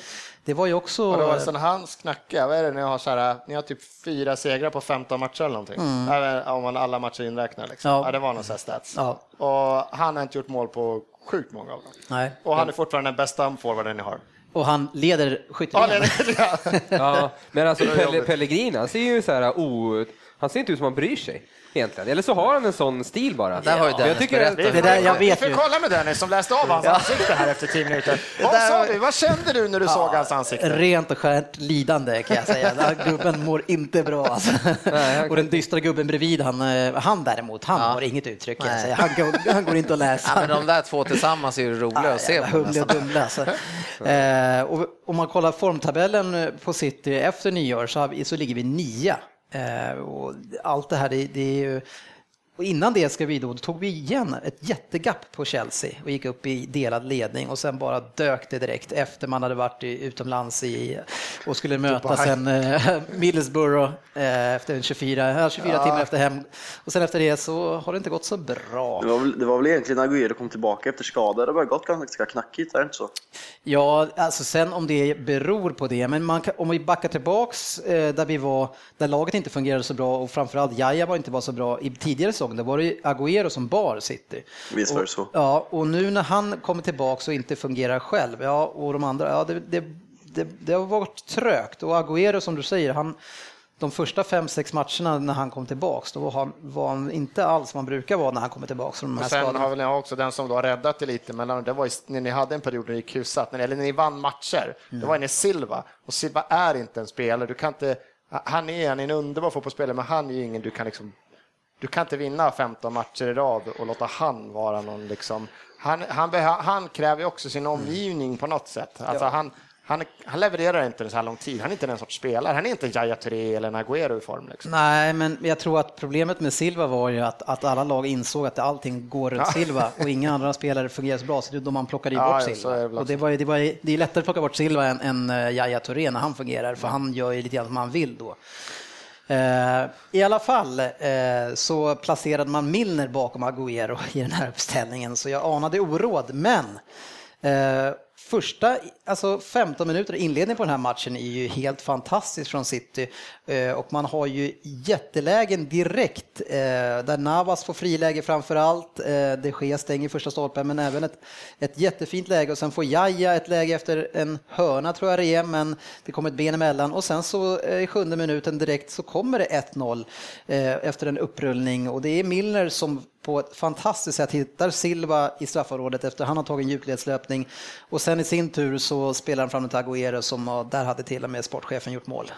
det var ju också... Och sen hans knacka, vad är det, ni har, så här, ni har typ fyra segrar på 15 matcher eller någonting. Även Om man alla matcher inräknar. Liksom. Ja. Ja. det var någon sån här stats. Ja. Och han har inte gjort mål på sjukt många av dem. Nej. Och han är fortfarande den bästa forwarden ni har. Och han leder Ja, skytteligan. det. (laughs) Ja, men alltså Pelle, jobbigt. Pellegrini, han ser ju så här, o, han ser inte ut som han bryr sig egentligen. Eller så har han en sån stil bara. Där har ju Dennis jag tycker berättat. att, Det där, jag vet Vi ju. får kolla med Dennis som läste av hans ansikte här efter 10 minuter. Vad sa du? Vad kände du när du såg hans ansikte? Rent och skärt lidande kan jag säga. Den här gubben mår inte bra. Alltså. Och den dystra gubben bredvid, han, eh, han däremot, han har inget uttryck. Kan jag Nej. säga. Han, går, han går inte att läsa. Ja, men de där två tillsammans är ju roliga att se på. Humle och. Dumle alltså. eh, och om man kollar formtabellen på City efter nyår så, har vi, så ligger vi nia. Eh, och allt det här, det, det är ju... Och innan det ska vi då, då tog vi igen ett jättegapp på Chelsea och gick upp i delad ledning och sen bara dök det direkt efter man hade varit utomlands i, och skulle möta sen eh, Middlesbrough eh, efter en 24, ja, 24 timmar efter hem. Och sen efter det så har det inte gått så bra. Det var, väl, det var väl egentligen Agüero kom tillbaka efter skada. Det har gått ganska knackigt, är det inte så? Ja, alltså sen om det beror på det, men kan, om vi backar tillbaks eh, där vi var, där laget inte fungerade så bra och framförallt Jaja var inte var så bra i tidigare säsong, då var det ju Agüero som bar City. Visst var det så. Ja, och nu när han kommer tillbaks och inte fungerar själv, ja, och de andra, ja, det, det, det, det har varit trögt och Agüero som du säger, han de första fem, sex matcherna när han kom tillbaks, då var han, var han inte alls vad han brukar vara när han kommer tillbaks från de här Och sen skadorna. har väl ni också den som då har räddat det lite, men det var ju när ni hade en period där det gick när- eller när ni vann matcher, Mm. det var när Silva, och Silva är inte en spelare, du kan inte, han är en, en underbar fotbollsspelare, men han är ju ingen du kan liksom du kan inte vinna 15 matcher i rad och låta han vara någon liksom... Han, han, han kräver också sin omgivning på något sätt. Alltså han, han, han levererar inte så här lång tid. Han är inte den sorts spelare. Han är inte Jaya Touré eller Agüero i form. Liksom. Nej, men jag tror att problemet med Silva var ju att, att alla lag insåg att allting går runt Ja. Silva och inga (laughs) andra spelare fungerar så bra, så det är då man plockade Ja, bort ja, Silva. det och det, var, det, var, det är lättare att plocka bort Silva än, än uh, Yahya Touré när han fungerar, för han gör ju lite grann som han vill då. Eh, I alla fall eh, så placerade man Milner bakom Agüero i den här uppställningen, så jag anade oråd. Men eh, första alltså 15 minuter inledning på den här matchen är ju helt fantastisk från City. Eh, och man har ju jättelägen direkt eh, där Navas får friläge framför allt. Eh, de Gea stänger första stolpen men även ett, ett jättefint läge. Och sen får Jaja ett läge efter en hörna tror jag det är men det kommer ett ben emellan. Och sen så i sjunde minuten direkt så kommer det 1-0 efter en upprullning. Och det är Milner som på ett fantastiskt sätt hittar Silva i straffområdet efter han har tagit en djupledslöpning. Och sen i sin tur så spelar han fram till Agüero som där hade till och med sportchefen gjort mål.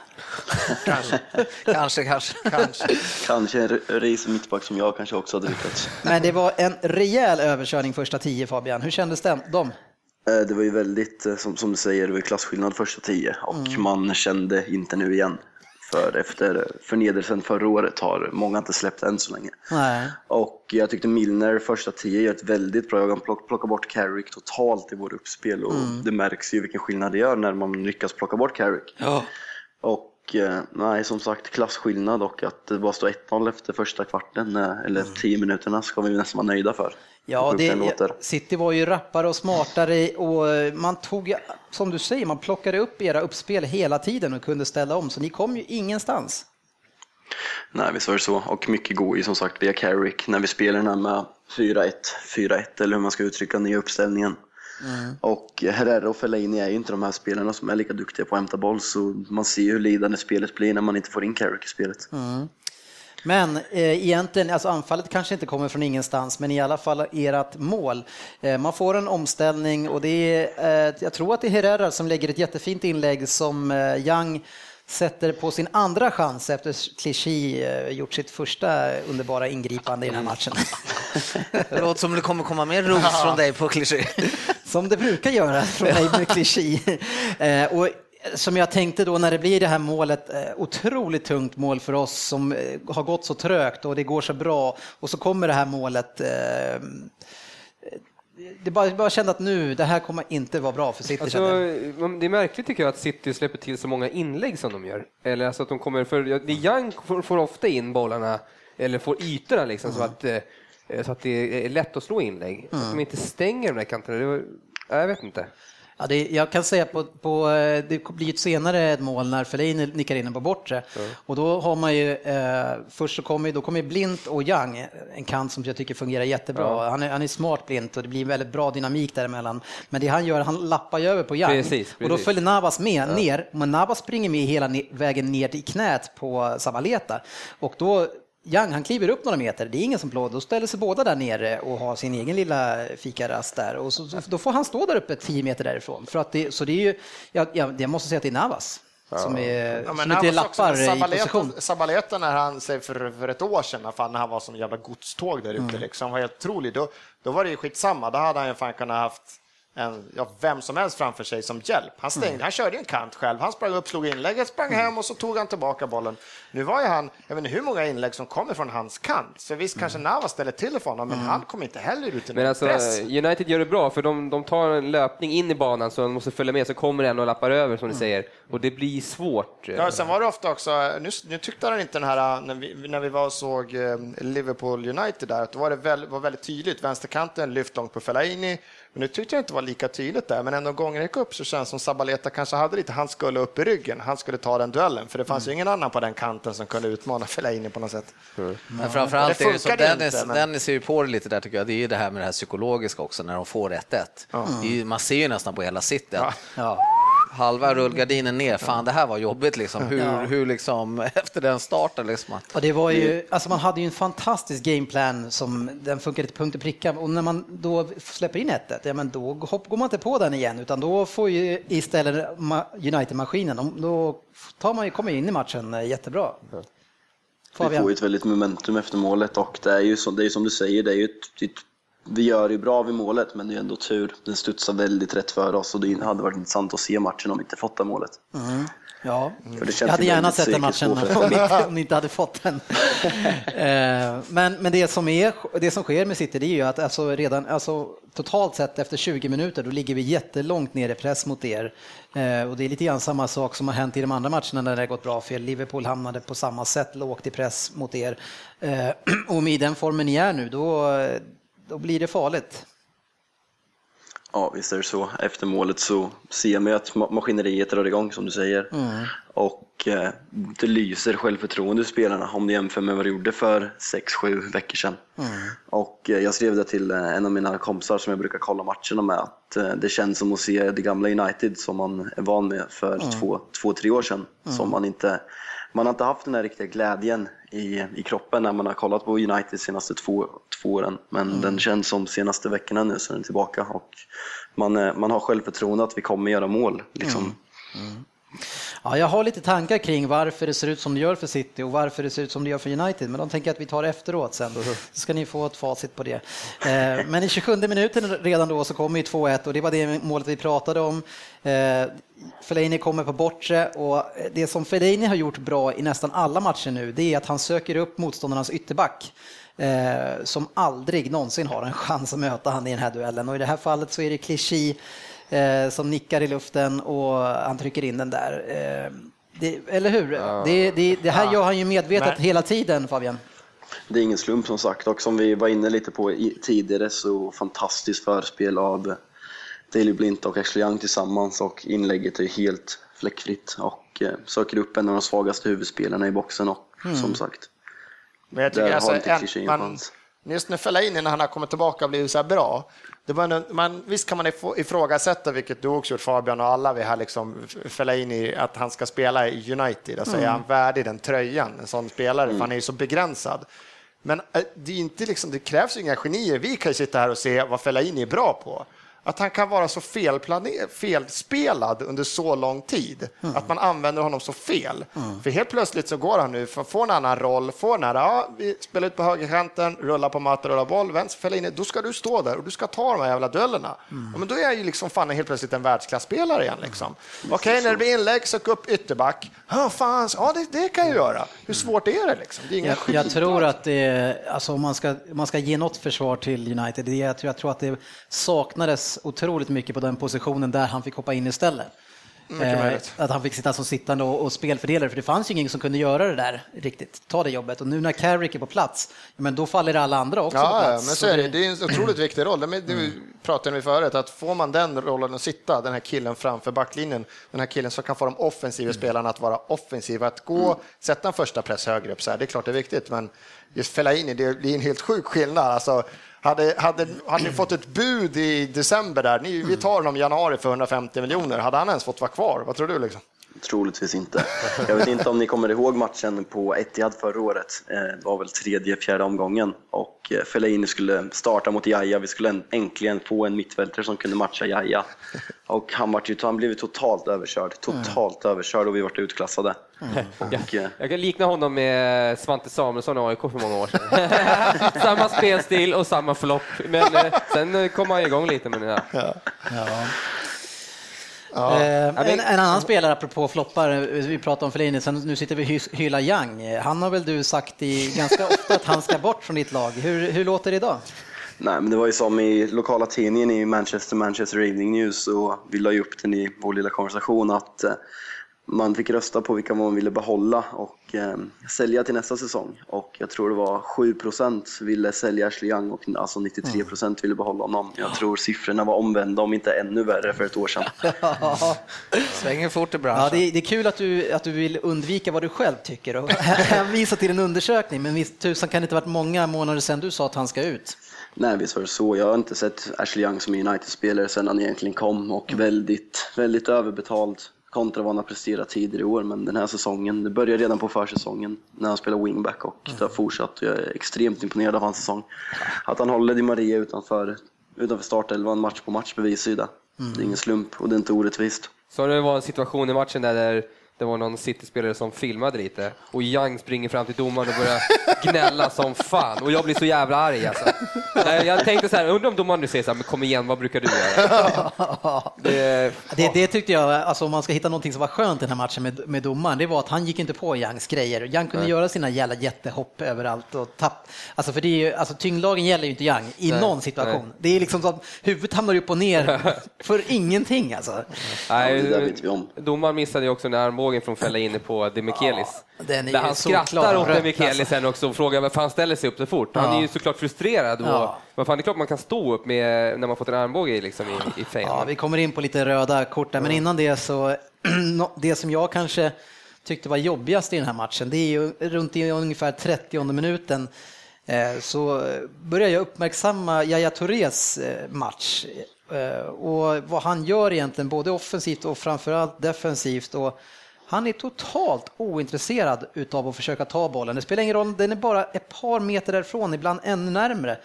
Kanske, (laughs) kanske. Kanske. Kanske en race mittback som jag kanske också hade lyckats. Men det var en rejäl överkörning första tio Fabian. Hur kändes den? de? Eh, Det var ju väldigt, eh, som, som du säger, det var klasskillnad första tio och man kände inte nu igen. För efter förnedelsen förra året har många inte släppt än så länge. Nej. Och jag tyckte Milner första tio gör ett väldigt bra jobb. Han plock, plockar bort Carrick totalt i vår uppspel och det märks ju vilken skillnad det gör när man lyckas plocka bort Carrick. Ja. Och eh, nej, som sagt klasskillnad och att det bara står 1-0 efter första kvarten eh, eller 10 minuterna ska vi nästan vara nöjda för. Ja, det, låter. City var ju rappare och smartare och man tog, som du säger, man plockade upp era uppspel hela tiden och kunde ställa om, så ni kom ju ingenstans. Nej, visst var det så. Och mycket går ju som sagt via Carrick när vi spelar den här med 4-1, 4-1 eller hur man ska uttrycka nya uppställningen. Och Herrera och Fellaini är ju inte de här spelarna som är lika duktiga på att hämta boll så man ser ju hur lidande spelet blir när man inte får in Carrick i spelet. Men eh, egentligen, alltså anfallet kanske inte kommer från ingenstans, men i alla fall ert mål. Eh, man får en omställning och det är, eh, jag tror att det är Herrera som lägger ett jättefint inlägg som eh, Young sätter på sin andra chans efter Clichy eh, gjort sitt första underbara ingripande i den här matchen. (laughs) Det låter som det kommer komma mer ros från dig på kliché. Som det brukar göra från mig med Clichy. (laughs) Eh, och som jag tänkte då när det blir det här målet, eh, otroligt tungt mål för oss som eh, har gått så trögt och det går så bra och så kommer det här målet. Eh, det bara, bara kände att nu, det här kommer inte vara bra för City. Alltså, men det är märkligt tycker jag att City släpper till så många inlägg som de gör. Eller alltså att de kommer, för Young får, får ofta in bollarna, eller får ytorna liksom, så, att, så att det är lätt att slå inlägg. Att de inte stänger de där kanterna, jag vet inte. Ja, det, jag kan säga på, på eh, det blir ett senare ett mål när Fellaini nickar in den på bortre. Och då har man ju, eh, först så kommer, då kommer Blint och Young, en kant som jag tycker fungerar jättebra. Han, är, han är smart Blint och det blir väldigt bra dynamik däremellan. Men det han gör, han lappar ju över på Young. Precis, Och då precis. följer Navas med ner, men Navas springer med hela vägen ner i knät på Zabaleta. Och då Young, han kliver upp några meter, det är ingen som blå, då ställer sig båda där nere och har sin egen lilla fikarast där. Och så, då får han stå där uppe 10 meter därifrån. För att det, så det är ju, jag, jag, jag måste säga att det är Navas som, är, Ja, men som inte lappar i Zabaleta- position. Zabaleta när han, säg för, för ett år sedan, fan, när han var som jävla godståg där ute, Mm. liksom, var helt otrolig. Då, då var det ju skitsamma, då hade han ju fan kunnat haft en, ja, vem som helst framför sig som hjälp. Han stängde, Mm. han körde en kant själv, han sprang upp, slog inlägget, sprang hem och så tog han tillbaka bollen. Nu var ju han, jag vet inte hur många inlägg som kommer från hans kant, så visst kanske Navas ställer till för honom, men Mm. han kommer inte heller ut i Men alltså, press. United gör det bra, för de, de tar en löpning in i banan så de måste följa med, så kommer en och lappar över som du säger. Och det blir svårt. Ja, sen var det ofta också, nu, nu tyckte han inte den här, när vi, när vi var och såg eh, Liverpool United där, att då var det väl, var väldigt tydligt, vänsterkanten lyft långt på Fellaini, men nu tyckte jag inte det var lika tydligt där, men ändå gången gick upp så känns det som Sabaleta kanske hade lite, han skulle upp i ryggen, han skulle ta den duellen, för det fanns ju ingen annan på den kanten som kunde utmana Fellaini på något sätt. Men framförallt Det är det så, funkade Dennis, inte, men- Dennis är ju på det lite där tycker jag, det är ju det här med det här psykologiska också när de får 1-1. Det är ju- Man ser ju nästan på hela City att Ja. Halva rullgardinen ner, fan det här var jobbigt liksom. Hur, Ja. hur liksom, (laughs) efter den starten liksom. Och det var ju, alltså man hade ju en fantastisk gameplan som den funkade till punkt och pricka och när man då släpper in 1 ja men då hopp, går man inte på den igen utan då får ju istället ma- United-maskinen, då tar man ju, kommer in i matchen eh, jättebra. Vi får ju ett väldigt momentum efter målet och det är ju som, det är som du säger, det är ju ett, ett, vi gör ju bra vid målet men det är ändå tur. Den studsar väldigt rätt för oss och det hade varit intressant att se matchen om vi inte fått det målet. Mm. Ja, jag hade gärna sett den matchen om ni, inte hade fått den. (laughs) Eh, men men det, som är, det som sker med City det är ju att alltså redan, alltså, totalt sett efter 20 minuter då ligger vi jättelångt ner i press mot er. Eh, och det är lite grann samma sak som har hänt i de andra matcherna när det har gått bra för er. Liverpool hamnade på samma sätt lågt i press mot er. Eh, (clears throat) och med den formen ni är nu då, då blir det farligt. Ja, visst är det så. Efter målet så ser man ju att ma- maskineriet drar igång som du säger. Och eh, det lyser självförtroende i spelarna om du jämför med vad det gjorde för 6-7 veckor sedan. Och eh, jag skrev det till eh, en av mina kompisar som jag brukar kolla matcherna med att eh, det känns som att se det gamla United som man är van med för två, två, tre år sedan. Som man inte man har inte haft den här riktiga glädjen i, i kroppen när man har kollat på United de senaste två, två åren. Men den känns som senaste veckorna nu så är den tillbaka. Och man, eh, man har självförtroende att vi kommer göra mål. Liksom. Ja, jag har lite tankar kring varför det ser ut som det gör för City och varför det ser ut som det gör för United, men de tänker att vi tar efteråt sen. Så ska ni få ett facit på det. Eh, Men i 27 minuten redan då så kommer ju 2-1 och det var det målet vi pratade om. Eh, Fellaini kommer på bortre och det som Fellaini har gjort bra i nästan alla matcher nu, det är att han söker upp motståndarnas ytterback eh, som aldrig någonsin har en chans att möta han i den här duellen. Och i det här fallet så är det Clichy eh, som nickar i luften och han trycker in den där. Eh, det, eller hur? Det, det, det här gör han ju medvetet Men- hela tiden, Fabian. Det är ingen slump som sagt och som vi var inne lite på tidigare så fantastiskt förspel av Daley Blint och Ashley Young tillsammans och inlägget är helt fläckfritt och eh, söker upp en av de svagaste huvudspelarna i boxen och som sagt. Men jag tycker Där alltså, har inte en, man, just när Fellaini, när han har kommit tillbaka och blivit så här bra, det var en, man, visst kan man ifrågasätta, vilket du också gjort Fabian och alla vi här, liksom, Fellaini, att han ska spela i United. Alltså, Är han värdig den tröjan, en sån spelare? För han är ju så begränsad. Men eh, det, är inte liksom, det krävs ju inga genier. Vi kan ju sitta här och se vad Fellaini är bra på. Att han kan vara så felspelad under så lång tid. Att man använder honom så fel. För helt plötsligt så går han nu, får en annan roll, får den här, ja, vi spelar ut på högerkanten, rullar på mattan, rullar boll, vänster, fäller in, då ska du stå där och du ska ta de här jävla duellerna. Ja, men då är jag ju liksom fan helt plötsligt en världsklasspelare igen. Liksom. Okej, när det blir inlägg, sök upp ytterback. Ja, fan, ja det, det kan jag göra. Hur svårt är det liksom? Det är Jag, jag tror att det, alltså om man ska, man ska ge något försvar till United, det är, jag, tror, jag tror att det saknades otroligt mycket på den positionen där han fick hoppa in istället. Mycket Eh, att han fick sitta som sittande och, och spelfördelare, för det fanns ju ingen som kunde göra det där riktigt, ta det jobbet. Och nu när Carrick är på plats, men då faller alla andra också på Ja, ja, plats. men så är det. Det är en otroligt (clears throat) viktig roll. Det, det pratade vi förut, att får man den rollen att sitta, den här killen framför backlinjen, den här killen som kan få de offensiva spelarna att vara offensiva, att gå, sätta en första press högre upp, så här, det är klart det är viktigt, men just Fellaini, det blir en helt sjuk skillnad. Alltså, hade, hade, hade ni fått ett bud i december där, ni, vi tar honom i januari för 150 miljoner, hade han ens fått vara kvar? Vad tror du? Liksom? Troligtvis inte. Jag vet inte om ni kommer ihåg matchen på Etihad förra året. Eh, Det var väl tredje, fjärde omgången och eh, Fellaini skulle starta mot Jaja. Vi skulle en- äntligen få en mittfältare som kunde matcha Jaja. Och han, var han blev totalt överkörd. Totalt överkörd och vi vart utklassade. Och, eh, Jag kan likna honom med Svante Samuelsson i AIK för många år sedan. (laughs) samma spelstil och samma förlopp. Men sen kom han igång lite med det här. Ja. Eh, en, en annan spelare, apropå floppar, vi pratade om Fellaini, sen nu sitter vi och hyllar Young. Han har väl du sagt i, ganska ofta att han ska bort från ditt lag. Hur, hur låter det idag? Nej, men det var ju som i lokala tidningen i Manchester, Manchester Evening News och vi la ju upp den i vår lilla konversation att eh, man fick rösta på vilka man ville behålla och eh, sälja till nästa säsong. Och jag tror det var 7% ville sälja Ashley Young och alltså 93% ville behålla honom. Jag tror siffrorna var omvända, om inte ännu värre, för ett år sedan. (laughs) Svänger fort i branschen. Ja, det, är, det är kul att du, att du vill undvika vad du själv tycker och (laughs) hänvisa till en undersökning, men visst tusan kan det inte varit många månader sedan du sa att han ska ut? Nej, visst var det så. Jag har inte sett Ashley Young som United-spelare sedan han egentligen kom och väldigt, väldigt överbetald kontra vad han har presterat tidigare i år. Men den här säsongen, det började redan på försäsongen när han spelade wingback och det har fortsatt. Jag är extremt imponerad av hans säsong. Att han håller Di Maria utanför, utanför startelvan match på match bevisar ju det. Det är ingen slump och det är inte orättvist. Så det var en situation i matchen där, där, det var någon City-spelare som filmade lite och Young springer fram till domaren och börjar gnälla som fan och jag blir så jävla arg alltså. Jag tänkte så här, undrar om domaren nu säger så här, men kom igen, vad brukar du göra? (laughs) Det, Det, det tyckte jag, alltså om man ska hitta någonting som var skönt i den här matchen med, med domaren, det var att han gick inte på Youngs grejer. Young kunde göra sina jävla jättehopp överallt och tapp. Alltså för det är ju, alltså tyngdlagen gäller ju inte Young i någon situation. nej. Det är liksom så att huvudet hamnar upp och ner (laughs) för ingenting alltså. nej, Ja, det där vet vi om. Domaren missade ju också den armbågen från fälla inne på Demichelis. den är Där han skrattar åt rött, Demichelis alltså. sen också och frågar varför han ställer sig upp så fort. Han Ja. är ju såklart frustrerad. Och, Ja. Vad fan, det är klart man kan stå upp med, när man fått en armbåge i, liksom, i, i fejen. Ja, vi kommer in på lite röda kort där, men innan det så, (clears throat) det som jag kanske tyckte var jobbigast i den här matchen, det är ju runt i ungefär 30 minuten eh, så börjar jag uppmärksamma Yahya Tourés eh, match eh, och vad han gör egentligen, både offensivt och framförallt defensivt. Och han är totalt ointresserad utav att försöka ta bollen. Det spelar ingen roll, den är bara ett par meter därifrån, ibland ännu närmre.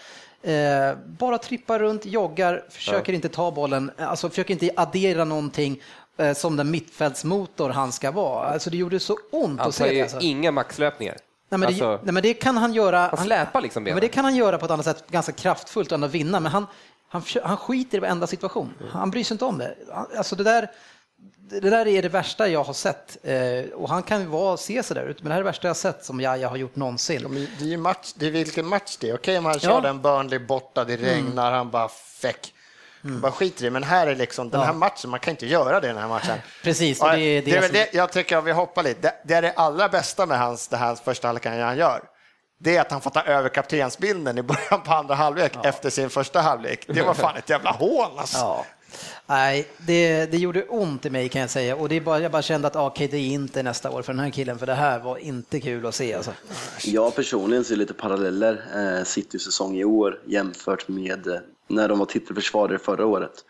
Eh, bara trippar runt, joggar, försöker inte ta bollen, alltså försöker inte addera någonting eh, som den mittfältsmotor han ska vara. Alltså det gjorde så ont Han att se det. ju Alltså. inga maxlöpningar. Nej, men det, Alltså, nej, men det kan han göra. han släpar liksom Ja, benen. men det kan han göra på ett annat sätt, ganska kraftfullt och ändå vinna. Men han, han, han skiter i varenda situation. Han bryr sig inte om det. Han- Alltså det där, det där är det värsta jag har sett. Eh, och han kan ju vara, se där ut, men det här är det värsta jag har sett som jag har gjort någonsin. Ja, Det är ju match, det är vilken match det är. Okej om han kör Ja. den Burnley borta, det regnar, han bara feck. Han Bara skiter i det. Men här är liksom den här matchen, man kan inte göra det i den här matchen. (laughs) Precis, och det är det det är som- det jag tycker, om vi hoppar lite, det, det är det allra bästa med hans, det här första halvleken han gör. Det är att han får ta över kaptensbilden i början på andra halvlek efter sin första halvlek. Det var fan ett jävla hån alltså. Ja. Nej, det, det gjorde ont i mig kan jag säga. Och det är bara, jag bara kände att okej, det är inte nästa år för den här killen, för det här var inte kul att se. Alltså. Jag personligen ser lite paralleller eh, Citys säsong i år jämfört med eh, när de var titelförsvarare förra året.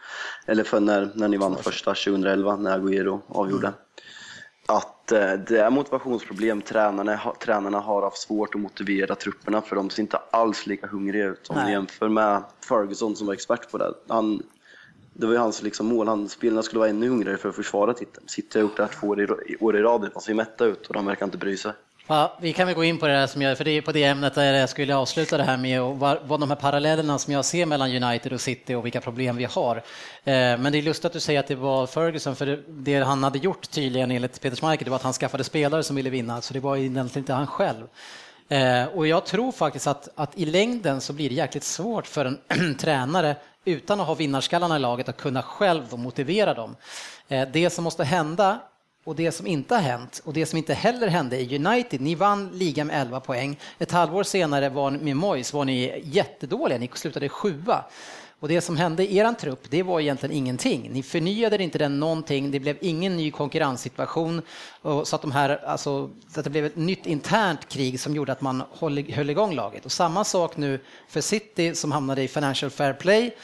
Eller för när, när ni vann första 2011 när Agüero avgjorde. Att eh, det är motivationsproblem. Tränarna, ha, tränarna har haft svårt att motivera trupperna för de ser inte alls lika hungriga ut. Om Nej. ni jämför med Ferguson som var expert på det. Han, det var ju hans liksom mål. Han, spelarna skulle vara ännu hungrigare för att försvara titeln. City har gjort det här två år i, i, år i rad. De ser mätta ut och de verkar inte bry sig. Ja, vi kan väl gå in på det här som jag, för det är på det ämnet där jag skulle avsluta det här med och vad, vad de här parallellerna som jag ser mellan United och City och vilka problem vi har. Eh, men det är lustigt att du säger att det var Ferguson, för det, det han hade gjort tydligen enligt Peter Schmeichel, det var att han skaffade spelare som ville vinna, så det var egentligen inte han själv. Eh, och jag tror faktiskt att, att i längden så blir det jäkligt svårt för en (clears throat) tränare utan att ha vinnarskallarna i laget att kunna själv då motivera dem. Eh, det som måste hända och det som inte har hänt och det som inte heller hände i United, ni vann ligan med 11 poäng. Ett halvår senare var ni, med Moyes var ni jättedåliga, ni slutade sjua. Och det som hände i er trupp, det var egentligen ingenting. Ni förnyade inte den någonting, det blev ingen ny konkurrenssituation. Och så att, de här, alltså, så att det blev ett nytt internt krig som gjorde att man höll, höll igång laget. Och samma sak nu för City som hamnade i Financial Fair Play.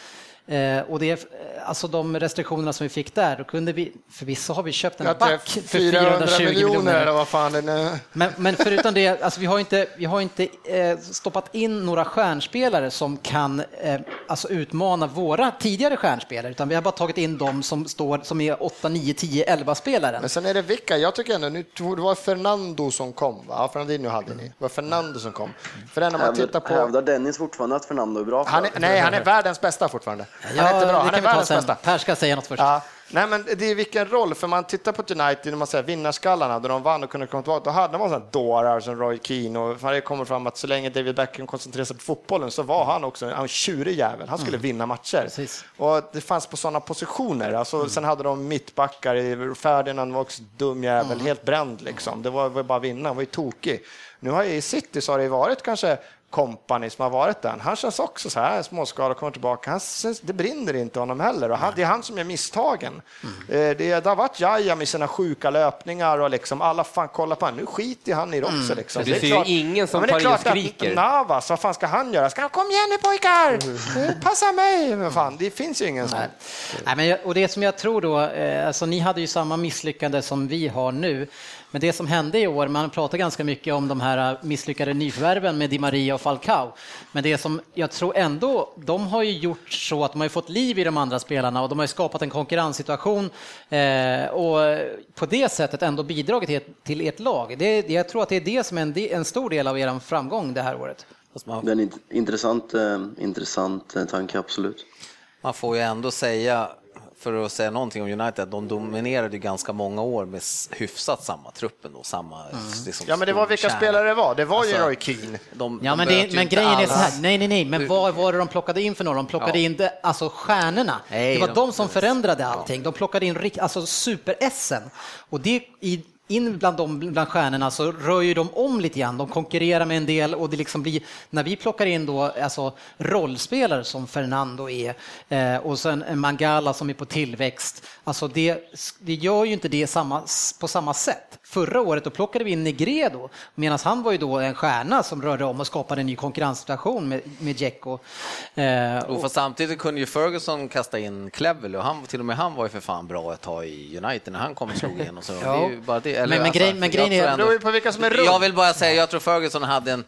Eh, och det, är, eh, alltså de restriktionerna som vi fick där, då kunde vi, förvisso har vi köpt en back för 400 420 miljoner miljoner. eller vad fan det nu Men, men förutom det, alltså vi har inte, vi har inte eh, stoppat in några stjärnspelare som kan eh, alltså utmana våra tidigare stjärnspelare, utan vi har bara tagit in dem som, står, som är 8, 9, 10, 11 spelare. Men sen är det vilka, jag tycker ändå, nu det var Fernando som kom, va? Ja, Fernandinho hade ni. Det var Fernando som kom. För den om man tittar på... hävdar Dennis fortfarande att Fernando är bra? för Han är, nej, han är världens bästa fortfarande. Han Ja, är inte bra, det han kan är vi ta världens bästa. Per ska säga något först. Ja. Nej, men det är vilken roll, för man tittar på United, när man säger vinnarskallarna, då de vann och kunde komma tillbaka, då hade man sådana dårar som Roy Keane och det kommer fram att så länge David Beckham koncentrerade sig på fotbollen så var han också en tjurig jävel. Han skulle vinna matcher. Precis. Och det fanns på sådana positioner. Alltså, Sen hade de mittbackar, i- Ferdinand var också dum jävel, helt bränd liksom. Det var, var bara att vinna, han var ju tokig. Nu har jag i City så har det varit kanske kompani som har varit där. Han känns också så här småskadad och kommer tillbaka. Han, känns- det brinner inte honom heller och han, det är han som gör misstagen. Eh, Det, det har varit Jaja med sina sjuka löpningar och liksom alla fan kolla på honom. Nu skiter han i det också. Liksom. Du Det är klart- ingen som men det är tar i och klart att skriker. Navas, vad fan ska han göra? Ska han kom igen nu pojkar! Eh, Passa mig! Men fan, det finns ju ingen sån. Nej, men jag, och det som jag tror då, eh, alltså ni hade ju samma misslyckande som vi har nu. Men det som hände i år, man pratar ganska mycket om de här misslyckade nyförvärven med Di Maria och Falcao. Men det som jag tror ändå, de har ju gjort så att de har fått liv i de andra spelarna och de har skapat en konkurrenssituation eh, och på det sättet ändå bidragit till, till ert lag. Det, jag tror att det är det som är en, en stor del av er framgång det här året. Det är en intressant, eh, intressant eh, tanke, absolut. Man får ju ändå säga för att säga någonting om United, de dominerade ganska många år med hyfsat samma truppen och samma... Mm. Liksom, ja, men det var vilka kärna. spelare det var. Det var alltså, ju Roy Keane. De, ja, de men, det, men grejen är så här, nej, nej, nej, men vad var det de plockade in för några? De plockade ja. in det, alltså stjärnorna. Nej, det var de, de som förändrade allting. De plockade in alltså super-Essen. Och det, i, in bland, de, bland stjärnorna så rör ju de om lite grann. De konkurrerar med en del och det liksom blir, när vi plockar in då alltså rollspelare som Fernando är eh, och sen Mangala som är på tillväxt, alltså det, det gör ju inte det samma, på samma sätt. Förra året då plockade vi in Negredo medan han var ju då en stjärna som rörde om och skapade en ny konkurrenssituation med, med Dzeko. Eh, och, och samtidigt kunde ju Ferguson kasta in Cleverly och han, till och med han var ju för fan bra ett tag i United när han kom och slog igenom. Så (laughs) ja. det är ju bara det eller, men, men, grej, men grejen är... Ändå, på vilka som är runt. Jag vill bara säga, jag tror Ferguson hade en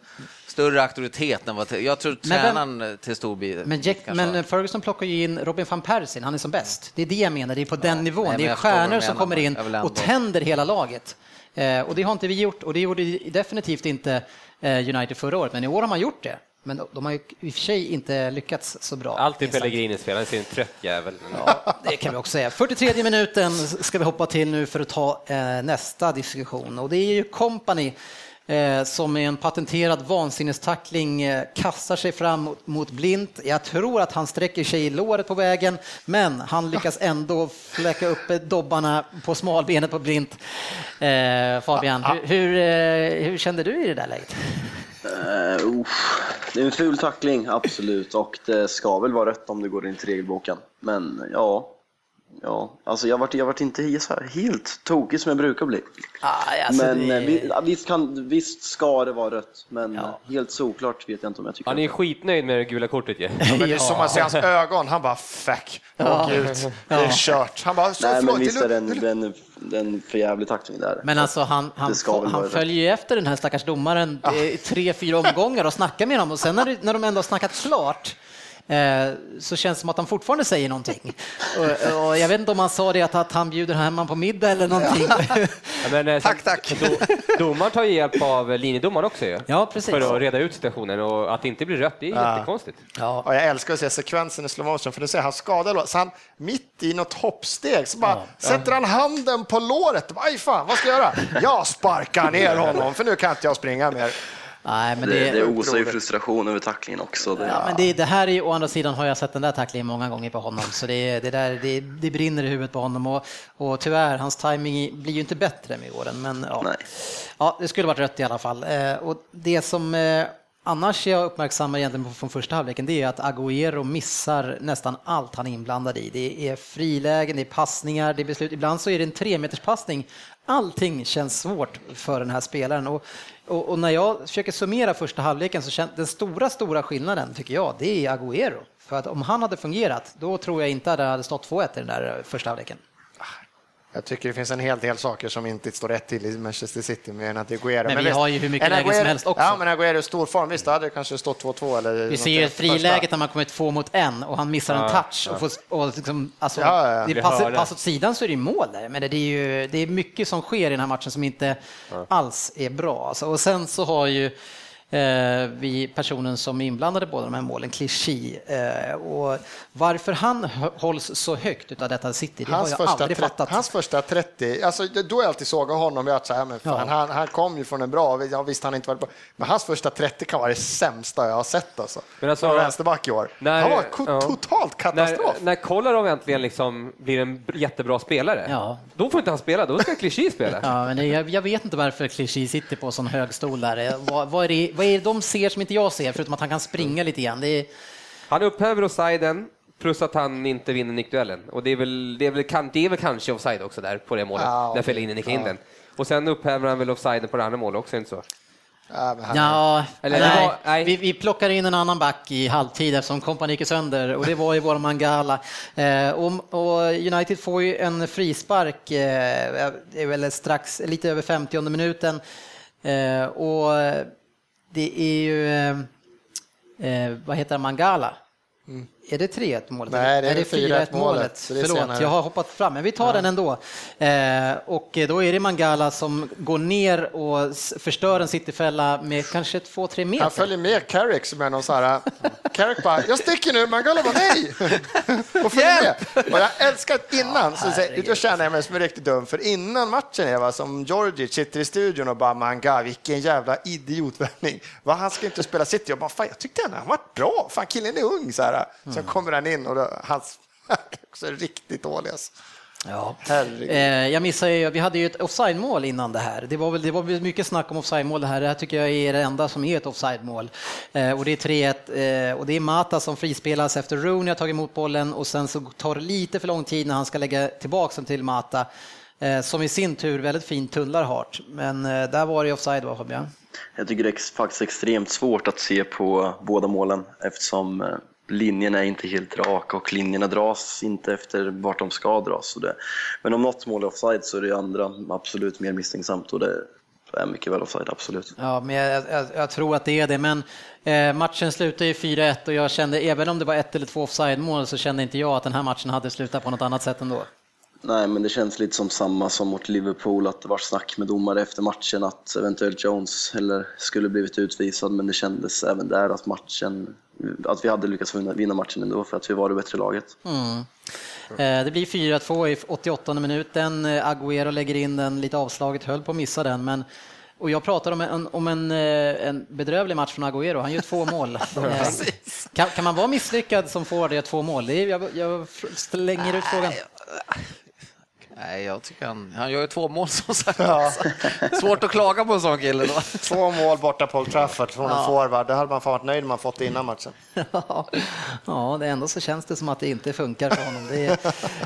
större auktoritet än vad... Jag tror tränaren till stor bit. Men, Jack, men Ferguson plockar ju in Robin van Persie, han är som bäst. Det är det jag menar, det är på den nivån. Nej, det är stjärnor som kommer in och tänder hela laget. Eh, och det har inte vi gjort och det gjorde definitivt inte eh, United förra året, men i år har man gjort det. Men de har ju i och för sig inte lyckats så bra. Alltid Pellegrinis fel, han är en trött jävel. Ja, det kan vi också säga. 43 minuten ska vi hoppa till nu för att ta eh, nästa diskussion och det är ju Company som med en patenterad vansinnestackling eh, kastar sig fram mot, Blint. Jag tror att han sträcker sig i låret på vägen, men han lyckas ändå fläcka upp dobbarna på smalbenet på Blint. Eh, Fabian, hur, hur, eh, hur kände du i det där läget? Uh, det är en ful tackling, absolut, och det ska väl vara rött om det går in till regelboken. Men ja, ja alltså jag vart, jag vart inte så helt tokig som jag brukar bli. Ah, alltså men det... Eh, visst, kan, visst ska det vara rött, men ja. helt såklart vet jag inte om jag tycker Han är skitnöjd med det gula kortet ju. Ja, men det är som man ser hans ögon, han bara fuck, åh gud, det är (laughs) kört. Han bara, Nej, men visst är den, den en för jävlig tackling där. Men alltså han, han, han följer ju efter den här stackars domaren ja. tre, fyra omgångar och snackar med honom och sen när, när de ändå har snackat klart Eh, så känns det som att han fortfarande säger någonting. (laughs) Och, och jag vet inte om han sa det att, att han bjuder hemma på middag eller någonting. Ja. (laughs) Men, eh, tack, tack. domaren tar ju hjälp av linjedomaren också ju, ja, precis. för att reda ut situationen och att det inte blir rött, det är ja. jättekonstigt. Ja. Och jag älskar att se sekvensen i slow motion för du ser han skadar så han mitt i något hoppsteg så bara ja. sätter han handen på låret. Aj fan, vad ska jag göra? (laughs) Jag sparkar ner honom för nu kan inte jag springa mer. Nej, men det, det, det osar ju frustration över tacklingen också. Det, ja, men det, det, här är å andra sidan har jag sett den där tacklingen många gånger på honom, så det, det, där, det, det brinner i huvudet på honom och, och tyvärr, hans timing blir ju inte bättre med åren, men ja, ja det skulle varit rött i alla fall. Eh, och det som eh, Annars jag uppmärksammar egentligen från första halvleken det är att Agüero missar nästan allt han är inblandad i. Det är frilägen, det är passningar, det är beslut. Ibland så är det en tremeterspassning. Allting känns svårt för den här spelaren. Och, och, och, när jag försöker summera första halvleken så känns den stora, stora skillnaden tycker jag, det är Agüero. För att om han hade fungerat, då tror jag inte att det hade stått 2-1 i den där första halvleken. Jag tycker det finns en hel del saker som inte står rätt till i Manchester City med än att Aguero. Men, men vi visst, har ju hur mycket lägen som helst också. Ja, men Aguero är stor form. Visst, hade det kanske stått 2-2 eller Vi ser ju friläget när man kommer två mot en och han missar ja, en touch och, får, och liksom, alltså, ja, ja. det pass, pass åt sidan så är det mål där. Men det är ju det är mycket som sker i den här matchen som inte alls är bra. Alltså, och sen så har ju eh, vi personen som är inblandad i båda de här målen, Clichy. Eh, och varför han hålls så högt av detta City, det hans har jag aldrig 30, fattat. Hans första 30, alltså, då har jag alltid sågat honom, jag så här, men fan, ja. han, han kom ju från en bra, ja, visst han inte varit bra, men hans första 30 kan vara det sämsta jag har sett alltså. Men alltså vänsterback i år. När, han var ja. totalt katastrof. När, när Kolarov äntligen liksom blir en jättebra spelare, ja. då får inte han spela, då ska Clichy spela. Ja, men jag, jag vet inte varför Clichy sitter på sån hög stol där. Vad, vad, är det, vad är det de ser som inte jag ser, förutom att han kan springa lite grann? Är... Han upphäver offsiden, plus att han inte vinner nickduellen. Och det är väl, det är väl, det är väl kanske offside också där på det målet, ja, när Fellaini nickar in den. Och sen upphäver han väl offsiden på det andra målet också, inte så? Ja, ja Eller, nej, var, nej. Vi, vi plockar in en annan back i halvtid eftersom kompani gick sönder och det var ju vår Mangala. Eh, och, och, United får ju en frispark, eh, det är väl strax lite över 50 minuten. Eh, och det är ju, eh, eh, vad heter det, Mangala? Mm. Är det 3-1 målet? Nej, det är 4-1 4-1 målet, så det är Förlåt, jag har hoppat fram, men vi tar den ändå. Eh, och då är det Mangala som går ner och förstör en cityfälla med kanske 2-3 meter. Han följer med Carrick som är någon så här... Carrick bara, jag sticker nu, Mangala bara nej! (laughs) Och följer med. Och jag älskar att innan, så säger- då känner jag mig som en riktigt dum, för innan matchen Eva, som Georgic sitter i studion och bara Manga, vilken jävla idiotvärvning. Va, han ska inte spela City. Jag bara, fan jag tyckte han var bra, fan killen är ung så här. Sen kommer han in och då, hans (laughs) också riktigt dålig alltså. Ja. Eh, jag missade ju, vi hade ju ett offside-mål innan det här. Det var väl det var mycket snack om offside-mål det här. Det här tycker jag är det enda som är ett offside-mål. Eh, och det är 3-1 eh, och det är Mata som frispelas efter Rooney har tagit emot bollen och sen så tar det lite för lång tid när han ska lägga tillbaka den till Mata. Eh, som i sin tur väldigt fint tunnlar Hart. Men eh, där var det offside va Fabian? Jag tycker det är faktiskt extremt svårt att se på båda målen eftersom eh, linjerna är inte helt raka och linjerna dras inte efter vart de ska dras. Det, men om något mål är offside så är det andra absolut mer misstänksamt och det är mycket väl offside, absolut. Ja, men jag, jag, jag tror att det är det. Men eh, matchen slutade ju 4-1 och jag kände, även om det var ett eller två offside-mål så kände inte jag att den här matchen hade slutat på något annat sätt ändå. Nej, men det känns lite som samma som mot Liverpool, att det var snack med domare efter matchen att eventuellt Jones eller skulle blivit utvisad, men det kändes även där att matchen, att vi hade lyckats vinna, vinna matchen ändå för att vi var det bättre laget. Eh, Det blir 4-2 i 88 minuten. Eh, Agüero lägger in den lite avslaget, höll på att missa den. Men, och jag pratar om en, om en, eh, en bedrövlig match från Agüero. Han gör två mål. (laughs) Kan, kan man vara misslyckad som och göra två mål? Det är, jag, jag slänger ut frågan. Nej, jag tycker han, han gör ju två mål som sagt. (laughs) Svårt att klaga på en sån kille då. (laughs) Två mål borta på Old Trafford från en forward. Det hade man fan varit nöjd om man fått det innan matchen. (laughs) Ja, det ändå så känns det som att det inte funkar för honom. Det är,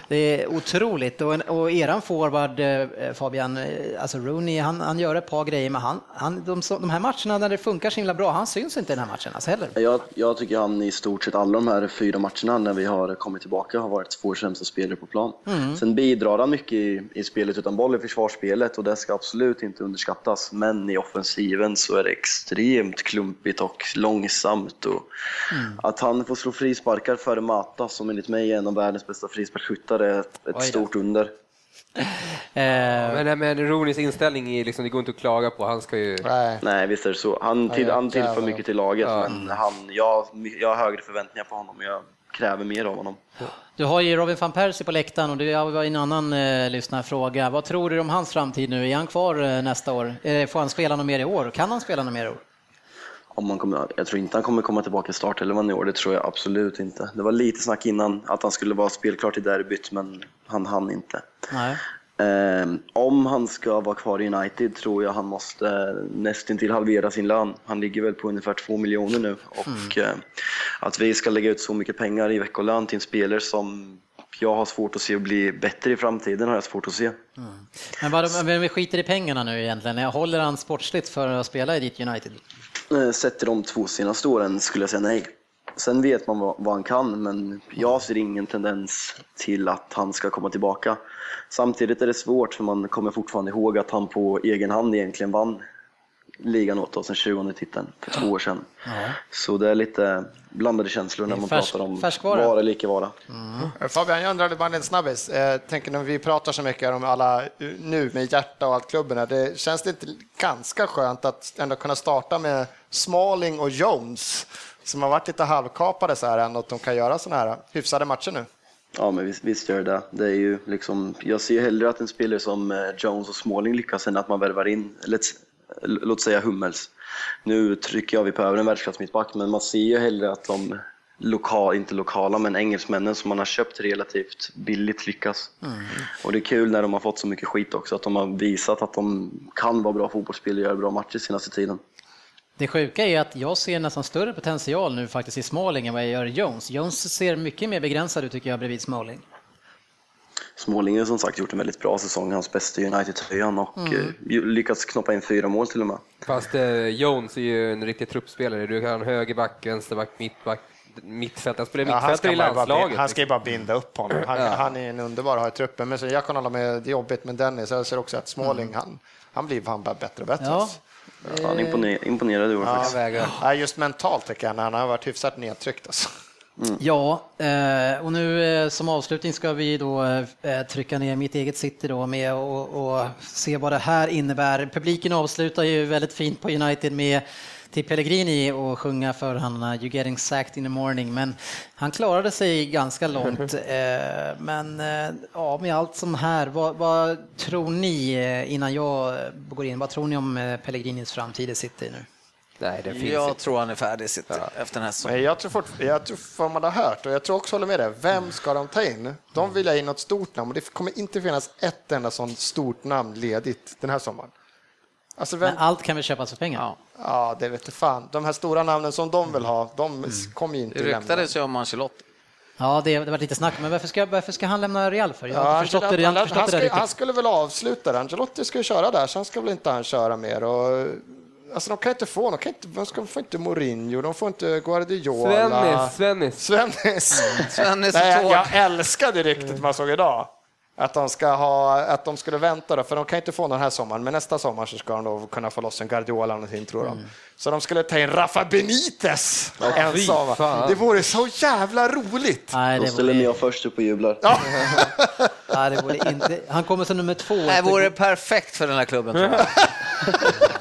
det är otroligt. Och, en, och eran forward, eh, Fabian, eh, alltså Rooney, han, han gör ett par grejer, men han, han, de, de här matcherna när det funkar så himla bra, han syns inte i den här matchen alltså heller. Jag, jag tycker han i stort sett alla de här fyra matcherna när vi har kommit tillbaka har varit två sämsta spelare på plan. Sen bidrar han mycket i, i spelet utan boll i försvarsspelet och det ska absolut inte underskattas. Men i offensiven så är det extremt klumpigt och långsamt. Och Att han får slå frisparkar före Mata, som enligt mig är en av världens bästa frisparksskyttar, är ett, ett stort under. Eh, Men, men Rooneys inställning är liksom, det går inte att klaga på. Han ska ju... Nej. Nej, visst är det så. Han, till, Ja, han tillför mycket till laget, men han, jag, jag har högre förväntningar på honom jag kräver mer av honom. du har ju Robin van Persie på läktaren och det var en annan eh, lyssnarfråga. Vad tror du om hans framtid nu? Är han kvar eh, nästa år? Eh, får han spela något mer i år? Kan han spela något mer i år? Om man kommer, jag tror inte han kommer komma tillbaka i startelvan i år, det tror jag absolut inte. Det var lite snack innan att han skulle vara spelklar till derbyt, men han hann inte. Nej. Ehm, om han ska vara kvar i United tror jag han måste nästintill halvera sin lön. Han ligger väl på ungefär två miljoner nu och eh, att vi ska lägga ut så mycket pengar i veckolön till en spelare som jag har svårt att se att bli bättre i framtiden har jag svårt att se. Men, vad, men vi skiter i pengarna nu egentligen. Håller han sportsligt för att spela i ditt United? Eh, Sett till de två senaste åren skulle jag säga nej. Sen vet man vad, vad han kan, men jag ser ingen tendens till att han ska komma tillbaka. Samtidigt är det svårt, för man kommer fortfarande ihåg att han på egen hand egentligen vann ligan åt oss, den 20 titeln, för två år sedan. Så det är lite blandade känslor när man färsk- pratar om färskvara. vara eller icke vara. Fabian, jag undrade bara en snabbis. Eh, tänker när vi pratar så mycket om alla eh, nu med hjärta och allt klubben det känns det inte ganska skönt att ändå kunna starta med Smalling och Jones som har varit lite halvkapade så här ändå, att de kan göra sådana här hyfsade matcher nu. Ja, men visst, visst gör det det. är ju liksom, Jag ser hellre att en spelare som eh, Jones och Smalling lyckas än att man värvar in, låt, låt säga Hummels. Nu trycker jag vi på över en världsklassmittback, men man ser ju hellre att de lokal, inte lokala, men engelsmännen som man har köpt relativt billigt lyckas. Och det är kul när de har fått så mycket skit också, att de har visat att de kan vara bra fotbollsspelare och göra bra matcher senaste tiden. Det sjuka är att jag ser nästan större potential nu faktiskt i Smalling än vad jag gör i Jones. Jones ser mycket mer begränsad ut tycker jag bredvid Smalling. Småling har som sagt gjort en väldigt bra säsong, hans bästa i United-tröjan och eh, lyckats knoppa in fyra mål till och med. Fast eh, Jones är ju en riktig truppspelare. Du kan högerback, vänsterback, mittback, mittfältare. Han spelar Ja, mittfältare i landslaget. han ska ju liksom. bara binda upp honom. Han, han är en underbar att ha i truppen. Men så jag kan hålla med, det är jobbigt med Dennis. Jag ser också att Smalling, han, han blir fan bara bättre och bättre. Ja, Han imponer, imponerade i år faktiskt. Ja, just mentalt tycker jag, när han har varit hyfsat nedtryckt. Alltså. Ja, eh, och nu eh, som avslutning ska vi då eh, trycka ner mitt eget City då med och, och se vad det här innebär. Publiken avslutar ju väldigt fint på United med till Pellegrini och sjunga för han uh, You getting sacked in the morning. Men han klarade sig ganska långt. (laughs) Men ja, med allt som här, vad, vad tror ni innan jag går in? Vad tror ni om Pellegrinis framtid i City nu? Nej, det finns jag inte. tror han är färdig City ja. efter den här säsongen. Jag tror, fort, jag tror vad man har hört, och jag tror också håller med dig, vem ska de ta in? De vill ha in något stort namn och det kommer inte finnas ett enda sånt stort namn ledigt den här sommaren. Alltså vem... Men allt kan väl köpas för pengar? Ja, ja det vet du fan. De här stora namnen som de vill ha, de mm. kommer ju inte Det ryktades ju om Ancelotti. Ja, det, det var lite snack, men varför ska, varför ska han lämna Real för? Jag har ja, förstått det, han, han, han, skulle väl avsluta det. Angelotti ska ju köra där, sen ska väl inte han köra mer. Och Alltså de kan inte få, de, kan inte, de ska, får inte Mourinho, de får inte Guardiola. Svennis, Svennis. Svennis. Svennis Nej, jag älskade ryktet man såg idag. Att de, ska ha, att de skulle vänta, då, för de kan inte få den här sommaren, men nästa sommar så ska de då kunna få loss en Guardiola eller någonting, tror de. Mm. Så de skulle ta in Rafa Benitez oh, en sommar. Det vore så jävla roligt. Nej, det då ställer vore... jag först upp och jublar. Ja. (laughs) Nej, det vore inte... Han kommer som nummer två. Det vore perfekt för den här klubben, tror jag. (laughs)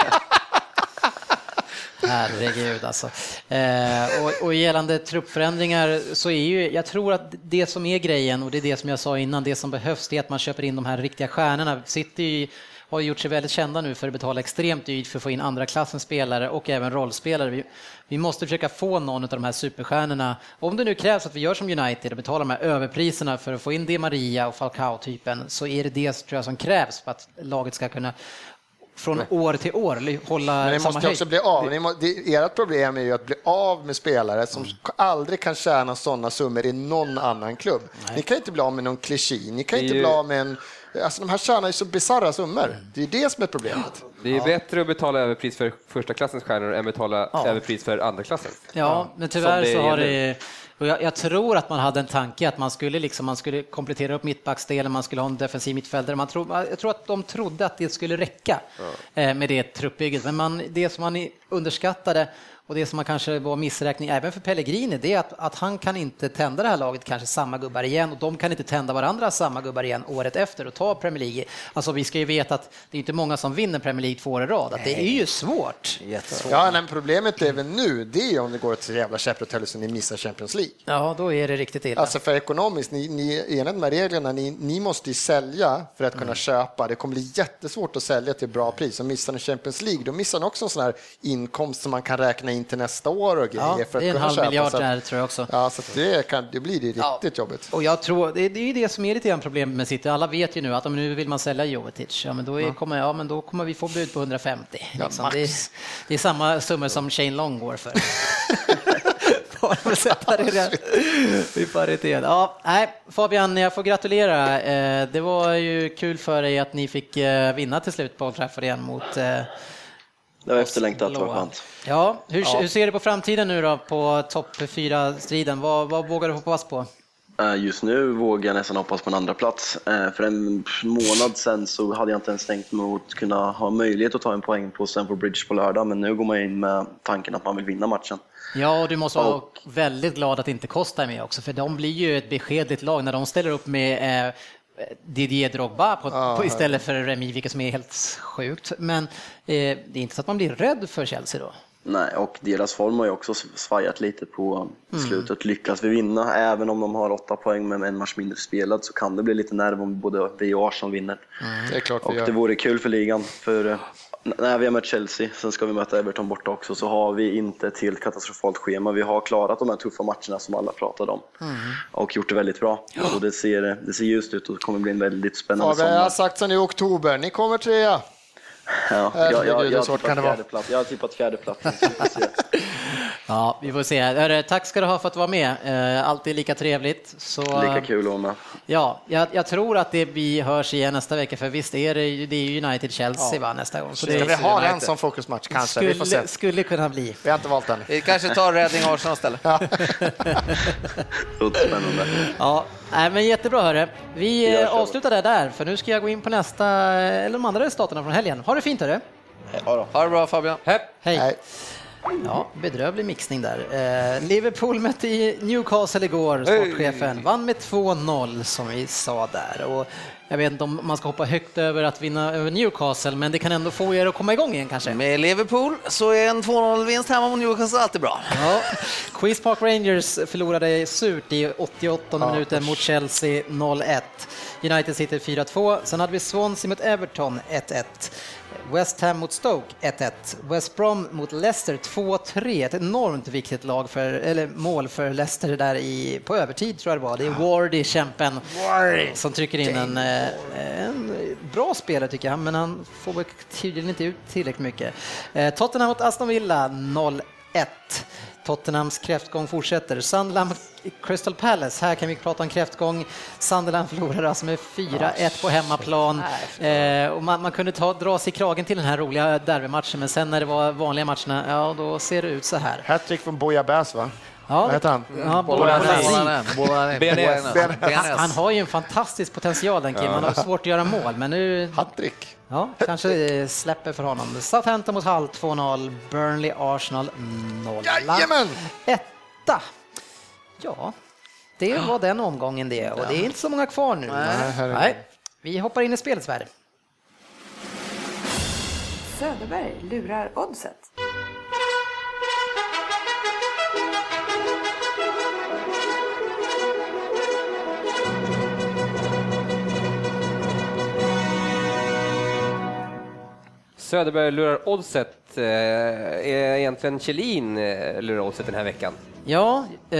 Herregud alltså. Eh, och, och gällande truppförändringar så är ju, jag tror att det som är grejen och det är det som jag sa innan, det som behövs det är att man köper in de här riktiga stjärnorna. City har gjort sig väldigt kända nu för att betala extremt dyrt för att få in andra klassens spelare och även rollspelare. Vi, vi, måste försöka få någon av de här superstjärnorna, om det nu krävs att vi gör som United och betalar de här överpriserna för att få in Di Maria och Falcao-typen, så är det det tror jag, som krävs för att laget ska kunna från Nej. år till år hålla Men det måste också bli av. Ni må, det, ert problem är ju att bli av med spelare som mm. aldrig kan tjäna sådana summor i någon annan klubb. Nej. Ni kan inte bli av med någon kliché, ni kan inte ju... bli av med en Alltså de här tjänar ju så bisarra summor. Mm. Det är det som är problemet. Det är ja. bättre att betala överpris för första klassens stjärnor än betala ja. överpris för andra klassen. Ja, men tyvärr så har det och jag, jag, tror att man hade en tanke att man skulle, liksom, man skulle komplettera upp mittbacksdelen, man skulle ha en defensiv mittfältare. Man tro, jag tror att de trodde att det skulle räcka ja. eh, med det truppbygget, men man, det som man underskattade och det som man kanske var missräkning även för Pellegrini, det är att, att han kan inte tända det här laget, kanske samma gubbar igen, och de kan inte tända varandra samma gubbar igen året efter och ta Premier League. Alltså vi ska ju veta att det är inte många som vinner Premier League två år i rad, att det är ju svårt. Jättesvårt. Ja, men problemet även nu, det är om det går till jävla käpprätthåll så ni missar Champions League. Ja, då är det riktigt illa. Alltså för ekonomiskt, ni, ni enligt med reglerna, ni, ni måste ju sälja för att kunna mm. köpa. Det kommer bli jättesvårt att sälja till bra pris. Och missar ni Champions League, då missar ni också en sån här inkomst som man kan räkna in till nästa år och grejer. Ja, för att det är en halv köpa. miljard där tror jag också. Ja, så det, kan, det blir det riktigt ja. jobbigt. Och jag tror, det, det är ju det som är lite grann problemet med City. Alla vet ju nu att om nu vill man sälja Jovetic, ja men då, är, ja. Kommer, ja, men då kommer vi få bud på 150. Liksom. det, är, det, är samma summor som Shane Long går för. (laughs) Bara sätta det i paritet. Ja, nej, Fabian, jag får gratulera. Eh, det var ju kul för dig att ni fick eh, vinna till slut på Old Trafford igen mot eh, det var efterlängtat, det var skönt. Ja, hur, ja. hur ser du på framtiden nu då på topp 4-striden? Vad, vad vågar du hoppas på? Eh, just nu vågar jag nästan hoppas på en andra plats. Eh, för en månad sedan så hade jag inte ens tänkt mig att kunna ha möjlighet att ta en poäng på Stamford Bridge på lördag, men nu går man in med tanken att man vill vinna matchen. Ja, och du måste vara och, väldigt glad att inte Costa är med också, för de blir ju ett beskedligt lag när de ställer upp med eh, Didier Drogba på, ah, på, istället för Remi, vilket som är helt sjukt. Men eh, det är inte så att man blir rädd för Chelsea då? Nej, och deras form har ju också svajat lite på mm. slutet. Lyckas vi vinna, även om de har åtta poäng med en match mindre spelad, så kan det bli lite nerv om både vi och Arsenal vinner. Mm. Det är klart och det vore kul för ligan, för när vi har mött Chelsea, sen ska vi möta Everton borta också, så har vi inte ett helt katastrofalt schema. Vi har klarat de här tuffa matcherna som alla pratade om mm. och gjort det väldigt bra. Ja. Och det ser, det ser ljust ut och det kommer bli en väldigt spännande sommar. Jag har sagt sen i oktober, ni kommer trea. Ja, jag, jag, jag, jag, har tippat jag har tippat fjärde plats. (laughs) Ja, vi får se. Hörru, tack ska du ha för att du var med. Eh, alltid lika trevligt. Så, lika kul att med. Ja, jag, jag, tror att det vi hörs igen nästa vecka, för visst är det, det är United-Chelsea ja. nästa gång. Så Ska vi ha den som fokusmatch kanske? Skulle, vi får se. skulle kunna bli. Vi har inte valt den. Vi kanske tar Reading Arsenal istället. Ja. (laughs) Spännande. Ja, Nej, men jättebra hörru. Vi avslutar det där, för nu ska jag gå in på nästa, eller de andra staterna från helgen. Ha det fint hörru. Ha det bra Fabian. Hepp. Hej. Ja, bedrövlig mixning där. Eh, Liverpool mötte i Newcastle igår, sportchefen. Vann med 2-0 som vi sa där. Och jag vet inte om man ska hoppa högt över att vinna över Newcastle, men det kan ändå få er att komma igång igen kanske. Med Liverpool så är en 2-0-vinst hemma mot Newcastle alltid bra. Ja. Queens Park Rangers förlorade surt i 88 minuten mot Chelsea 0-1. United City 4-2. Sen hade vi Swansea mot Everton 1-1. West Ham mot Stoke 1-1. West Brom mot Leicester 2-3. Ett enormt viktigt lag för, eller mål för Leicester där i, på övertid tror jag det var. Det är Wardy, kämpen, som trycker in en, eh, en bra spelare tycker jag, men han får väl tydligen inte ut tillräckligt mycket. Eh, Tottenham mot Aston Villa 0-1. Tottenhams kräftgång fortsätter. Sunderland Crystal Palace, här kan vi prata om kräftgång. Sunderland förlorar alltså med 4-1 på hemmaplan. Eh, och man, man kunde ta, dra sig i kragen till den här roliga derbymatchen, men sen när det var vanliga matcherna, ja då ser det ut så här. Hattrick från Boja Bass, va? Ja, Vad heter han? Ja. BNS. (laughs) han, han har ju en fantastisk potential den killen, han har svårt att göra mål, men nu Hattrick. Ja, kanske släpper för honom. Southampton mot Hull 2-0, Burnley Arsenal 0 Jajamän! Etta. Ja, det var den omgången det och det är inte så många kvar nu. herregud. Nej, vi hoppar in i spelets värld. Söderberg lurar oddset. Söderberg lurar oddset. Eh, är egentligen Kjellin eh, lurar oddset den här veckan? Ja, eh,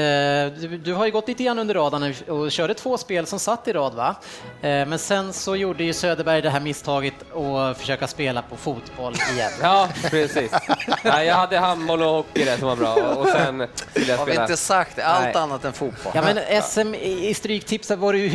du, du har ju gått lite grann under radarn och körde två spel som satt i rad va? Eh, men sen så gjorde ju Söderberg det här misstaget att försöka spela på fotboll igen. (laughs) Ja, precis. Nej, jag hade handboll och hockey där som var bra och sen ville jag Har vi spela. inte sagt det? Allt Nej. annat än fotboll. Ja men SM i Stryktipset var du ju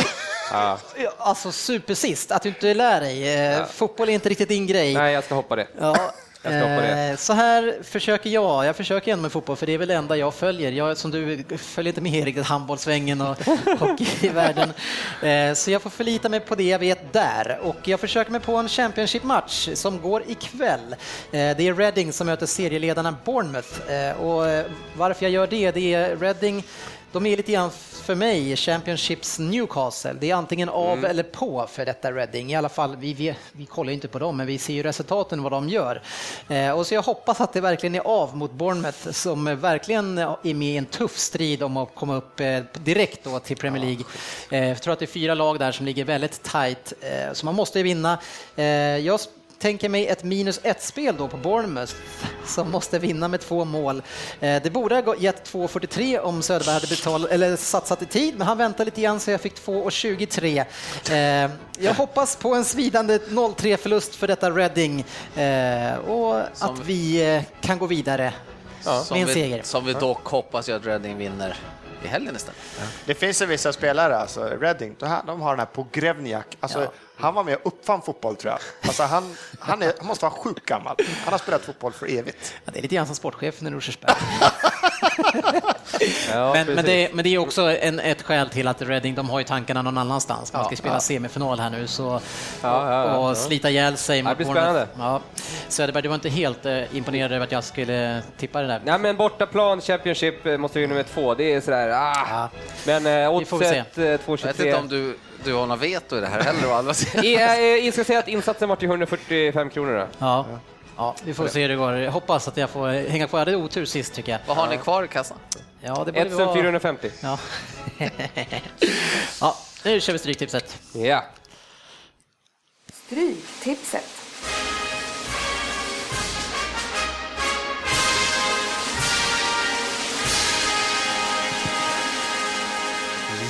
Ja. (laughs) alltså supersist, att du inte lär dig. Eh, Fotboll är inte riktigt din grej. Nej, jag ska hoppa det. Ja, Eh, så här försöker jag. Jag försöker igen med fotboll, för det är väl det enda jag följer. Jag, som du följer inte med riktigt handbollssvängen och (laughs) hockeyvärlden. Eh, så jag får förlita mig på det jag vet där. Och jag försöker mig på en Championship-match som går ikväll. Eh, det är Reading som möter serieledarna Bournemouth. Eh, och varför jag gör det, det är Reading de är lite grann för mig Championships Newcastle. Det är antingen av eller på för detta Reading. I alla fall, vi, vi, vi kollar inte på dem, men vi ser ju resultaten vad de gör. Eh, och så jag hoppas att det verkligen är av mot Bournemouth som verkligen är med i en tuff strid om att komma upp eh, direkt då till Premier League. Eh, jag tror att det är fyra lag där som ligger väldigt tight, eh, så man måste ju vinna. Eh, jag tänker mig ett minus ett-spel då på Bournemouth som måste vinna med två mål. Eh, Det borde ha gett 2.43 om Söderberg hade betal, eller satsat i tid, men han väntade lite grann så jag fick 2.23. Eh, Jag hoppas på en svidande 0-3 förlust för detta Reading eh, och att vi kan gå vidare som, med en vi, seger. som vi dock hoppas ju att Reading vinner i helgen istället. Det finns ju vissa spelare, alltså Reading, de har- de har den här Pogrevniak. Alltså, Han var med och uppfann fotboll tror jag. Alltså, han, han, är, han måste vara sjukt gammal. Han har spelat fotboll för evigt. Ja, det är lite grann som sportchefen i Rosersberg. (laughs) Ja, Men, men, det, men det är också en, ett skäl till att Reading, de har ju tankarna någon annanstans. Man ska spela semifinal här nu så, ja, ja, och ja. slita ihjäl sig. det blir spännande. Ja. Söderberg, du var inte helt eh, imponerad över att jag skulle tippa det där? Nej, men bortaplan, Championship eh, måste ju nummer två. Det är sådär, ah. Ja. Men eh, oddset eh, Jag vet inte 2,23. om du, du har något veto i det här heller. Vad säger du? Jag, ska säga att insatsen var till 145 kronor. Då. Ja. ja, vi får se hur det går. Jag hoppas att jag får hänga kvar. Jag hade otur sist tycker jag. Vad har ni kvar i kassan? Ja, det borde 1450. Ja. (laughs) ja, nu kör vi Stryktipset. Ja. Stryktipset.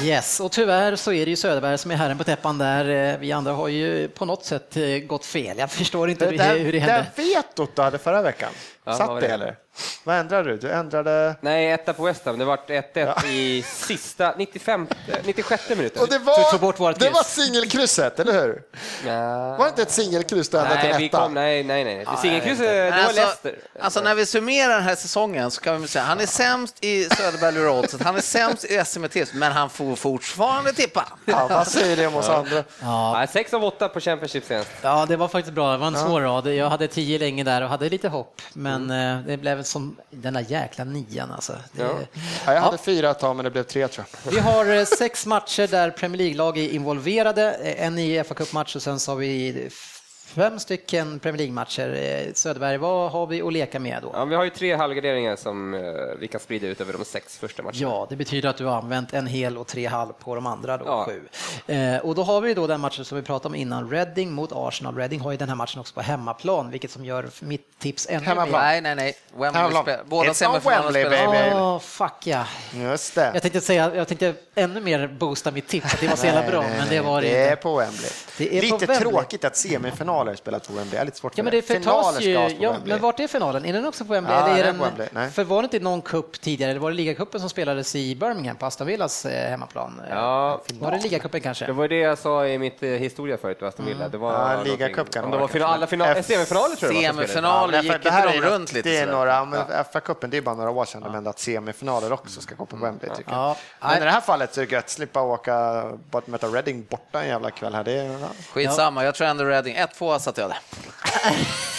Yes, och tyvärr så är det ju Söderberg som är herren på täppan där. Eh, Vi andra har ju på något sätt eh, gått fel. Jag förstår inte Det hur, där, hur det det där hände. vetot du hade förra veckan, vad satt det? eller? Vad ändrade du? Du ändrade... Nej, etta på West Ham. Det vart 1-1 i sista 95, 96 minuten. Och det Du var, tog bort vårt det var singelkrysset, eller hur? Ja. Var det inte ett singelkryss du ändrade Nej, till vi etta? kom, nej, nej, nej. Ja, Singelkryss, jag vet det var alltså, Leicester. Alltså när vi summerar den här säsongen så kan vi säga han är sämst i Söderberg Oddset, han är sämst i SM tips, men han får fortfarande tippa. Ja, vad säger det om oss andra? Ja, 6 av 8 på Championship senast. ja, det var faktiskt bra. Det var en svår rad. Jag hade tio länge där och hade lite hopp, men eh, det blev som den där jäkla nian alltså. Det, Ja. Ja, jag hade fyra ett tag, men det blev tre tror jag. Vi har eh, (laughs) sex matcher där Premier League-lag är involverade. Eh, En i fa Cup-match och sen så har vi fem stycken Premier League-matcher. Eh, Söderberg, vad har vi att leka med då? Ja, vi har ju tre halvgarderingar som eh, vi kan sprida ut över de sex första matcherna. Ja, det betyder att du har använt en hel och tre halv på de andra då, Ja. sju. Eh, och då har vi då den matchen som vi pratade om innan, Reading mot Arsenal. Reading har ju den här matchen också på hemmaplan, vilket som gör mitt tips ännu Hemmaplan. mer. Nej, nej, nej. Wembley Båda semifinalerna Wembley, spelas. baby. Åh, fuck ja. Just det. Jag tänkte säga, jag tänkte ännu mer boosta mitt tips, att det var så jävla Nej, bra, nej, men det nej. var det Det är på Wembley. Det är på lite Wembley. tråkigt att semifinaler spelas på Wembley. Jag är lite svårt för Ja, men det Finaler ju. ska Ja, men vart är finalen? Är den också på Wembley? Ja, eller är den Wembley. Nej. För var det inte någon cup tidigare? Eller var det ligacupen som spelades i Birmingham på Aston Villas eh, hemmaplan? Ja. Var det ligacupen kanske? Det var det jag sa i mitt eh, historia förut, Aston Villa. Det var Ja, ligacup kan det det vara var final, alla final, semifinaler tror jag det. Semifinaler Ja, gick inte det här de är runt lite Det är några, men FA-cupen, det är bara några år sedan ändrade att semifinaler också ska gå på Wembley tycker jag. Ja. Men i det här fallet så är det gött att slippa åka bort möta Reading borta en jävla kväll här. Det är, ja, Skitsamma, jag tror ändå Reading. 1-2 satte jag det.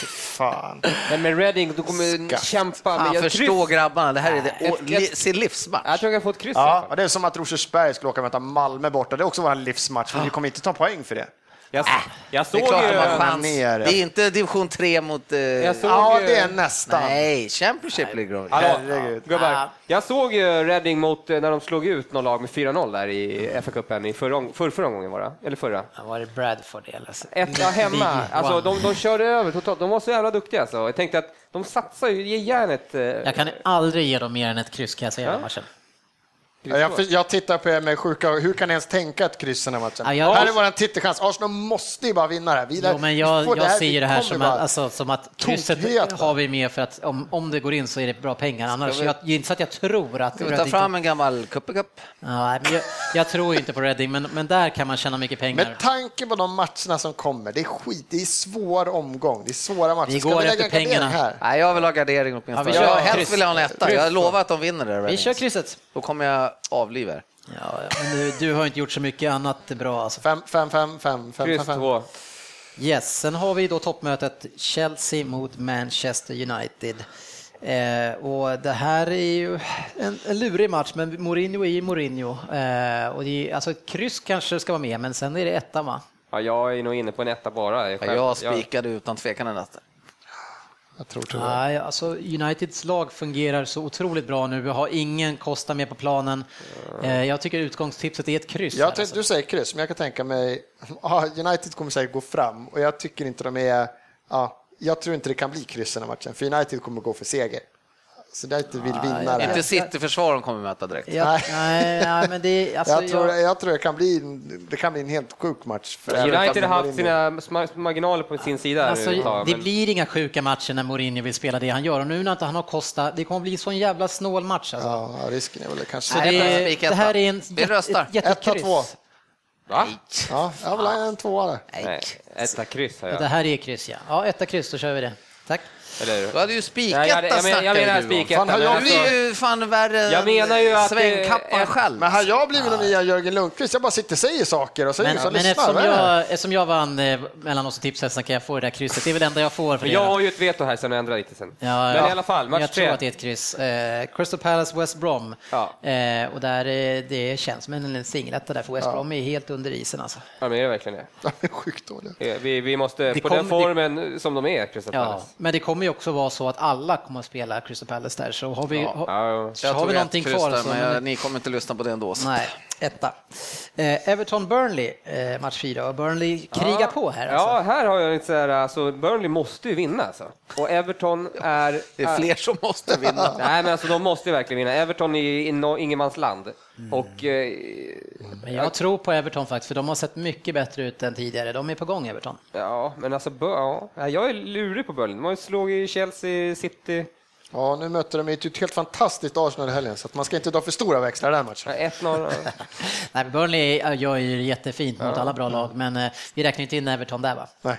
fan. Men med Reading, du kommer Skatt. kämpa. Fan, jag förstå kryss- grabbarna, det här är det, li, sin livsmatch. Jag tror jag kan få ett kryss i alla Ja, fall. det är som att Rosersberg skulle åka och möta Malmö borta. Det är också vår livsmatch, men vi kommer inte ta poäng för det. Jag, jag Det såg är klart ju... att man har chans. ner. Det är inte division 3 mot... Eh, Jag såg Ja, ju- det är nästan. nej, Championship ligger de Herregud. gubbar. Jag såg ju Reading mot, eh, när de slog ut någon lag med 4-0 där i FA-cupen i förra, för, förra gången var det? Eller förra? Ja, var det Bradford eller? så? Etta hemma. Alltså, de, de körde över totalt. De var så jävla duktiga alltså. Jag tänkte att de satsar ju, ge järnet. eh, Jag kan aldrig ge dem mer än ett kryss kan jag säga i den matchen. Ja, Jag, jag tittar på er med sjuka Hur kan ni ens tänka ett kryss i den här matchen? Ja, jag- här är vår titelchans. Arsenal måste ju bara vinna det här. Vi, Jo, men vi jag, får jag här- ser ju det vi här som bara- att, alltså, som att krysset Tokighet. har vi med för att om, om det går in så är det bra pengar. Annars, vi- jag, det inte så att jag tror att... Ska vi ta fram en gammal kuppecup? Ja, jag, jag tror ju inte på Reading, men, men där kan man tjäna mycket pengar. Med tanke på de matcherna som kommer, det är skit, det är svår omgång, det är svåra matcher. Vi Ska går vi lägga efter pengarna. Här? Nej, jag vill ha gardering Ja, åtminstone. vi kör jag helst vill jag ha en etta. Jag lovar att de vinner det. Vi kör krysset. Då kommer jag avliva er. Ja, ja, men du, du har inte gjort så mycket annat bra. Alltså. Fem, fem, fem, fem, fem, Kryss fem, fem. två. Yes, sen har vi då toppmötet Chelsea mot Manchester United. Eh, och det här är ju en, en lurig match, men Mourinho är ju Mourinho. Eh, och det är, alltså ett kryss kanske ska vara med, men sen är det etta va? Ja, jag är nog inne på en etta bara. Ja, själv. jag spikade utan tvekan en etta. Jag tror tyvärr. Nej, alltså Uniteds lag fungerar så otroligt bra nu. Vi har ingen Costa med på planen. Eh, jag tycker utgångstipset är ett kryss. Jag tänkte, alltså. du säger kryss, men jag kan tänka mig... (laughs) Ja, United kommer säkert gå fram och jag tycker inte de är... Ja, jag tror inte det kan bli kryss i den här matchen, för United kommer gå för seger. Så United vill vinna det här. Inte City-försvar de kommer möta direkt. Jag, nej, nej, men det är... Alltså, Jag tror, jag, jag tror det kan bli, det kan bli en helt sjuk match. United har haft sina marginaler på sin sida Alltså, nu det men- blir inga sjuka matcher när Mourinho vill spela det han gör och nu när inte han har Costa, det kommer bli så en jävla snål match. Alltså. Ja, risken är väl kanske... Så Nej, det, är, spikar det här är en jättekryss. Etta, två. Va? Ja, jag vill ha en tvåa där. Nej, etta kryss har Ja, jag. Det här är kryss ja. Ja, etta kryss, då kör vi det. Eller Du hade ju spikat Nej, jag, jag, men, jag menar spiketta. Fan, har men jag alltså- Du är ju fan värre Jag menar ju att det- svängkappan ett- själv. Men har jag blivit någon nya Jörgen Lundqvist? Jag bara sitter och säger saker och så det Men, som men eftersom, det? jag, eftersom jag vann eh, mellan oss och tipshästen kan jag få det där krysset. Det är väl det enda jag får för det. jag har ju ett veto här sen och ändrar lite sen. Ja, men ja. i alla fall, match jag tre. tror att det är ett kryss. Eh, Crystal Palace, West Brom. Ja. Eh, och där eh, det känns som en singeletta där, för West Brom är helt under isen alltså. Ja, men är det verkligen det? De är sjukt dåliga. Eh, Vi, vi måste, Det på den kommer- formen som de är, Crystal Ja, Palace. men det kommer ju också vara så att alla kommer att spela Crystal Palace där, så har vi, Ja, ha, ja. så har vi någonting kvar. där, så, men jag, ni kommer inte lyssna på det ändå. så. Nej, etta. Eh, Everton-Burnley, eh, match fyra. Och Burnley krigar Ja. på här. Ja, Alltså. här har jag lite så här, alltså Burnley måste ju vinna alltså. Och Everton är... Det är fler som måste vinna. Nej, men alltså de måste ju verkligen vinna. Everton är i no- ingenmansland. Mm. Och... Eh, Men jag tror på Everton faktiskt, för de har sett mycket bättre ut än tidigare. De är på gång, Everton. ja, men alltså, ja. Ja, jag är lurig på Burnley. De har ju slagit Chelsea, City. Ja, nu möter de ett helt fantastiskt Arsenal i helgen, så att man ska inte dra för stora växlar i den matchen. 1-0. (laughs) Nej, Burnley gör ju jättefint mot alla bra lag, men eh, vi räknar inte in Everton där va? Nej.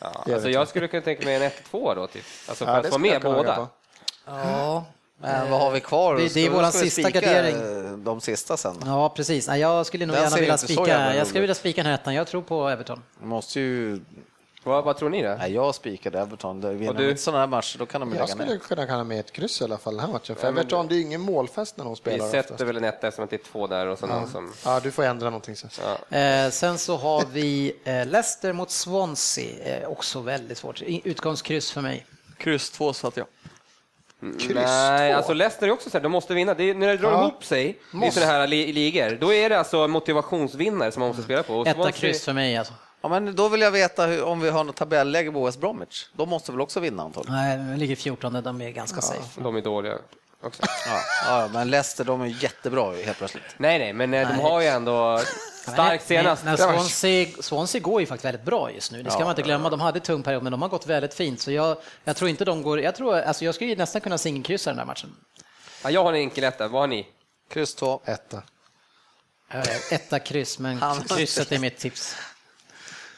Ja, alltså jag skulle kunna tänka mig en 1-2 då, typ. Alltså för Ja, att få med båda. Ja. Men vad har vi kvar? Det- det är vi- vi sista gardering. De sista sen. Ja, precis. Nej, jag skulle nog Den gärna vilja spika, jag skulle vilja spika den här ettan. Jag tror på Everton. Vi måste ju... Vad, vad tror ni då? Nej, jag spikade Everton. Det- Vinner Och du? de inte sådana här matcher, då kan de ju Jag lägga skulle ner. kunna kalla med ett kryss i alla fall den här matchen, för Ja, men- Everton, det är ju ingen målfest när de Vi spelar sätter oftast. väl en etta eftersom att det är två där och så någon som... Ja, du får ändra någonting sen. Ja. Eh, sen så har vi eh, Leicester mot Swansea, eh, också väldigt svårt. Utgångskryss för mig. Kryss två satte jag. Nej, alltså Leicester är också så här, de måste vinna. Det är, när det drar Ja. ihop sig i sådana här li ligor, då är det alltså motivationsvinnare som man måste spela på. Och Etta kryss för mig alltså. Ja, men då vill jag veta hur, om vi har något tabelläge på West Bromwich. De måste väl också vinna antagligen? Nej, de ligger 14, de är ganska safe. De är dåliga också. Ja, ja, men Leicester de är jättebra helt plötsligt. Nej, nej, men eh, de Nej. har ju ändå starkt senast. Men Swansea, Swansea går ju faktiskt väldigt bra just nu. Det ska man inte glömma. De hade tung period, men de har gått väldigt fint. Så jag, jag tror inte de går... Jag, tror, alltså jag skulle ju nästan kunna singelkryssa den här matchen. Ja, jag har en enkel etta, vad har ni? Kryss två. Etta. Etta kryss, men Han- krysset är mitt tips.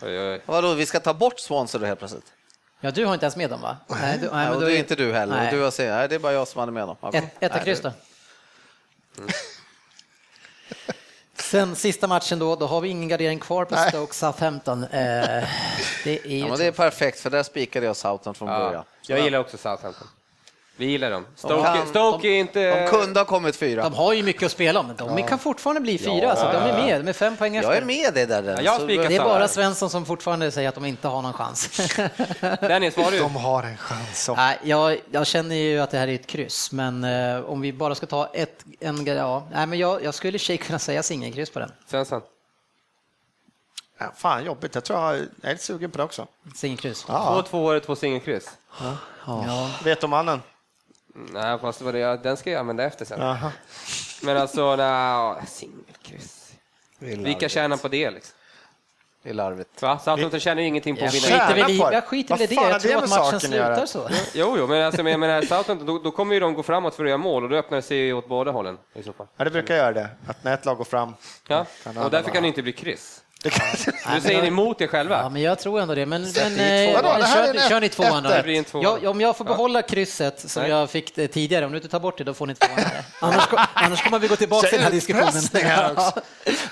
Oj, oj. Vadå, vi ska ta bort Swansea då helt plötsligt? Ja, du har inte ens med dem va? Nej, du, nej, Nej, men och då det är inte du heller. Nej. Du har sett, nej, det är bara jag som hade med dem. Ja. Ett, etta kryss då. Sen sista matchen då, då har vi ingen gardering kvar på Nej. Stoke Southampton. Eh, det är Ja, men det är perfekt, för där spikade jag Southampton från Ja, början. jag gillar också Southampton. Vi gillar dem. De Stoke, kan- Stoke är inte... De kunde ha kommit fyra. De har ju mycket att spela om, men de kan fortfarande bli fyra. så de är med, med fem poäng efter. Jag är med dig där. Ja, jag Det är bara. Svensson som fortfarande säger att de inte har någon chans. (laughs) Dennis, vad har du? De har en chans. Nej, jag, jag känner ju att det här är ett kryss, men eh, om vi bara ska ta ett, en, ja, nej, men jag, jag skulle i sig kunna säga singelkryss på den. Svensson? Ja, fan jobbigt, jag tror jag är lite sugen på det också. Singelkryss. Två Ja. tvåor, två singelkryss. Ja. Vet du mannen? Nej, fast vad det, ja, den ska jag använda efter sen. Jaha. Men alltså, singelkryss. Det Vilka tjänar på det liksom? Det är larvigt. Va? Southampton tjänar ju ingenting på Jag att vinna. Skiter väl i, det. jag skiter väl i Vad det, jag tror det att matchen slutar så. Jo, jo, men alltså, men jag menar, Southampton, då, då kommer ju de gå framåt för att göra mål och då öppnar det sig åt båda hållen i så fall. Ja, det brukar göra det. Att när ett lag går fram. Ja, Kan och därför kan det inte bli kryss. (laughs) Nu säger ni emot er Ja, själva. men jag tror ändå det. Men, men eh, två. Det kör, en kör ni tvåan då? etta. Det blir en tvåa. Ja, om jag får behålla krysset som Nej. jag fick det tidigare, om du inte tar bort det, då får ni tvåan. (laughs) (laughs) annars, annars kommer vi gå tillbaka till den här diskussionen. Här också.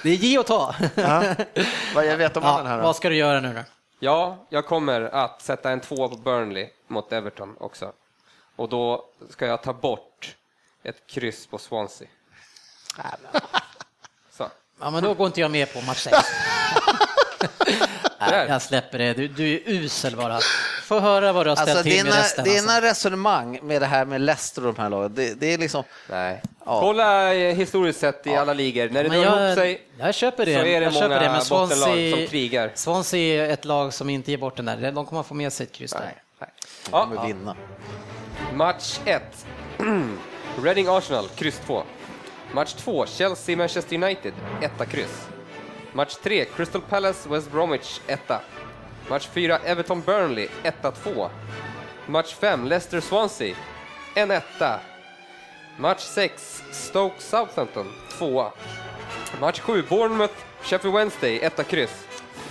Det är ge och ta. Vad jag vet om Ja, här då? vad ska du göra nu då? Ja, jag kommer att sätta en tvåa på Burnley mot Everton också. Och då ska jag ta bort ett kryss på Swansea. Ja, men då går inte jag med på match 6. (laughs) Där. Jag släpper det. Du, du är usel bara. Få höra vad du har ställt Alltså, till med dina, resten. dina Alltså. resonemang med det här med Leicester och de här lagen, det, det är liksom... Nej. Ja. Kolla eh, historiskt sett i alla ligor. När det Men drar ihop sig jag köper det. så är det jag köper många det, men bottenlag Swansea, som krigar. Swansea är ett lag som inte ger bort den där. De kommer att få med sig ett kryss där. Nej. Nej. De Ja, kommer vinna. match 1. (clears throat) Reading Arsenal, kryss 2. Match 2, Chelsea Manchester United, 1 kryss. Match 3, Crystal Palace West Bromwich, 1 Match 4, Everton Burnley, 1-2. Match 5, Leicester Swansea, en etta. Match 6, Stoke Southampton, 2 Match 7, Bournemouth Sheffield Wednesday, 1 kryss.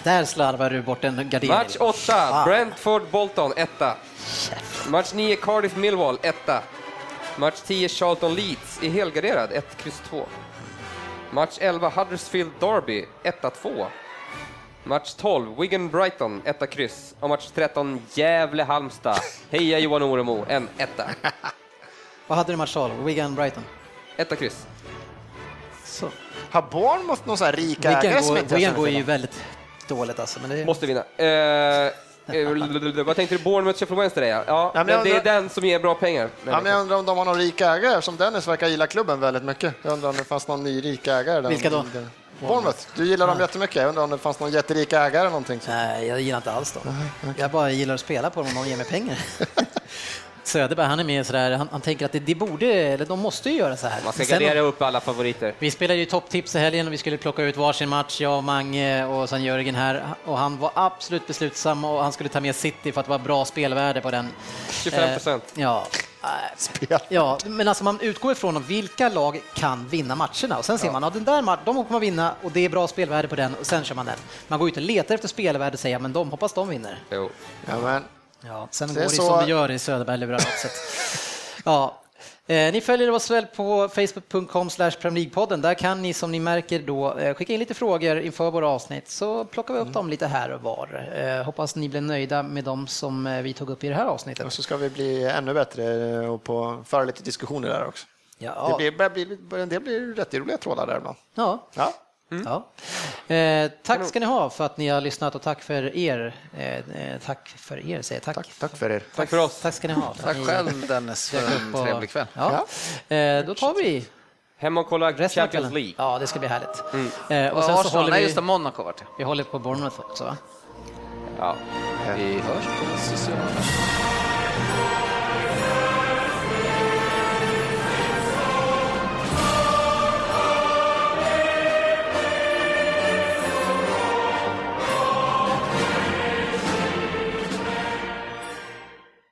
Där slarvar du bort en gardering. Match 8, Brentford Bolton, 1 Match 9, Cardiff Millwall, 1 Match 10, Charlton Leeds i helgarderad, 1 kryss 2 Match 11, Huddersfield Derby, 1-2 Match 12, Wigan Brighton, 1 kryss. Och match 13, Gävle Halmstad. Heja Johan Oremo, en etta. (laughs) Vad hade du i match 12? Wigan Brighton? Etta kryss. Så. Har Bournemouth någon sån här rik ägare som inte Wigan går ju väldigt dåligt alltså. Men det, Måste vinna. Eh, vad tänkte du? Bournemouth Sheffield Wednesday, ja. ja men men det är den som ger bra pengar. Ja, men jag undrar om de har någon rik ägare, som Dennis verkar gilla klubben väldigt mycket. Jag undrar om det fanns någon ny rik ägare. Där Vilka då? Bournemouth. Du gillar dem jättemycket. Jag undrar om det fanns någon jätterik ägare eller någonting. Nej, jag gillar inte alls dem. Jag bara gillar att spela på dem om någon ger mig pengar. (laughs) Söderberg, han är med sådär, han, han tänker att det, det borde, eller de måste ju göra så här. Man ska Sen- gardera upp alla favoriter. Vi spelade ju topptips i helgen och vi skulle plocka ut varsin match, jag och Mange och sen Jörgen här. Och han var absolut beslutsam och han skulle ta med City för att det var bra spelvärde på den. 25 procent. Eh, ja, spel. Ja, men alltså man utgår ifrån vilka lag kan vinna matcherna och sen ser man att den där matchen, de kommer vinna och det är bra spelvärde på den och sen kör man den. Man går ut och letar efter spelvärde och säger men de hoppas de vinner. Jo. Ja, men, Ja, sen Det går det så- som det gör i Söderberg Leveranset. Ja. Eh, ni följer oss väl på facebook.com podden Där kan ni som ni märker då eh, skicka in lite frågor inför våra avsnitt så plockar vi upp dem lite här och var. Eh, hoppas ni blir nöjda med dem som eh, vi tog upp i det här avsnittet. och så ska vi bli ännu bättre och på, föra lite diskussioner där också. Ja, Det blir, en del blir rätt roliga trådar där ibland. ja. Ja. Ja. Eh, tack ska ni ha för att ni har lyssnat och tack för er. Eh, eh, tack för er, säger jag. Tack. Tack för er. Tack för oss. Tack ska ni ha. Tack ni själv Dennis för en och- trevlig kväll. Ja. Eh, då tar vi Hem och kolla resten av Champions. League. Ja, det ska bli härligt. Mm. Eh, och Och sen så Arsenal, håller nej vi, just det, Monaco vart det. vi håller på Bournemouth också va? Ja. Vi hörs på sociala.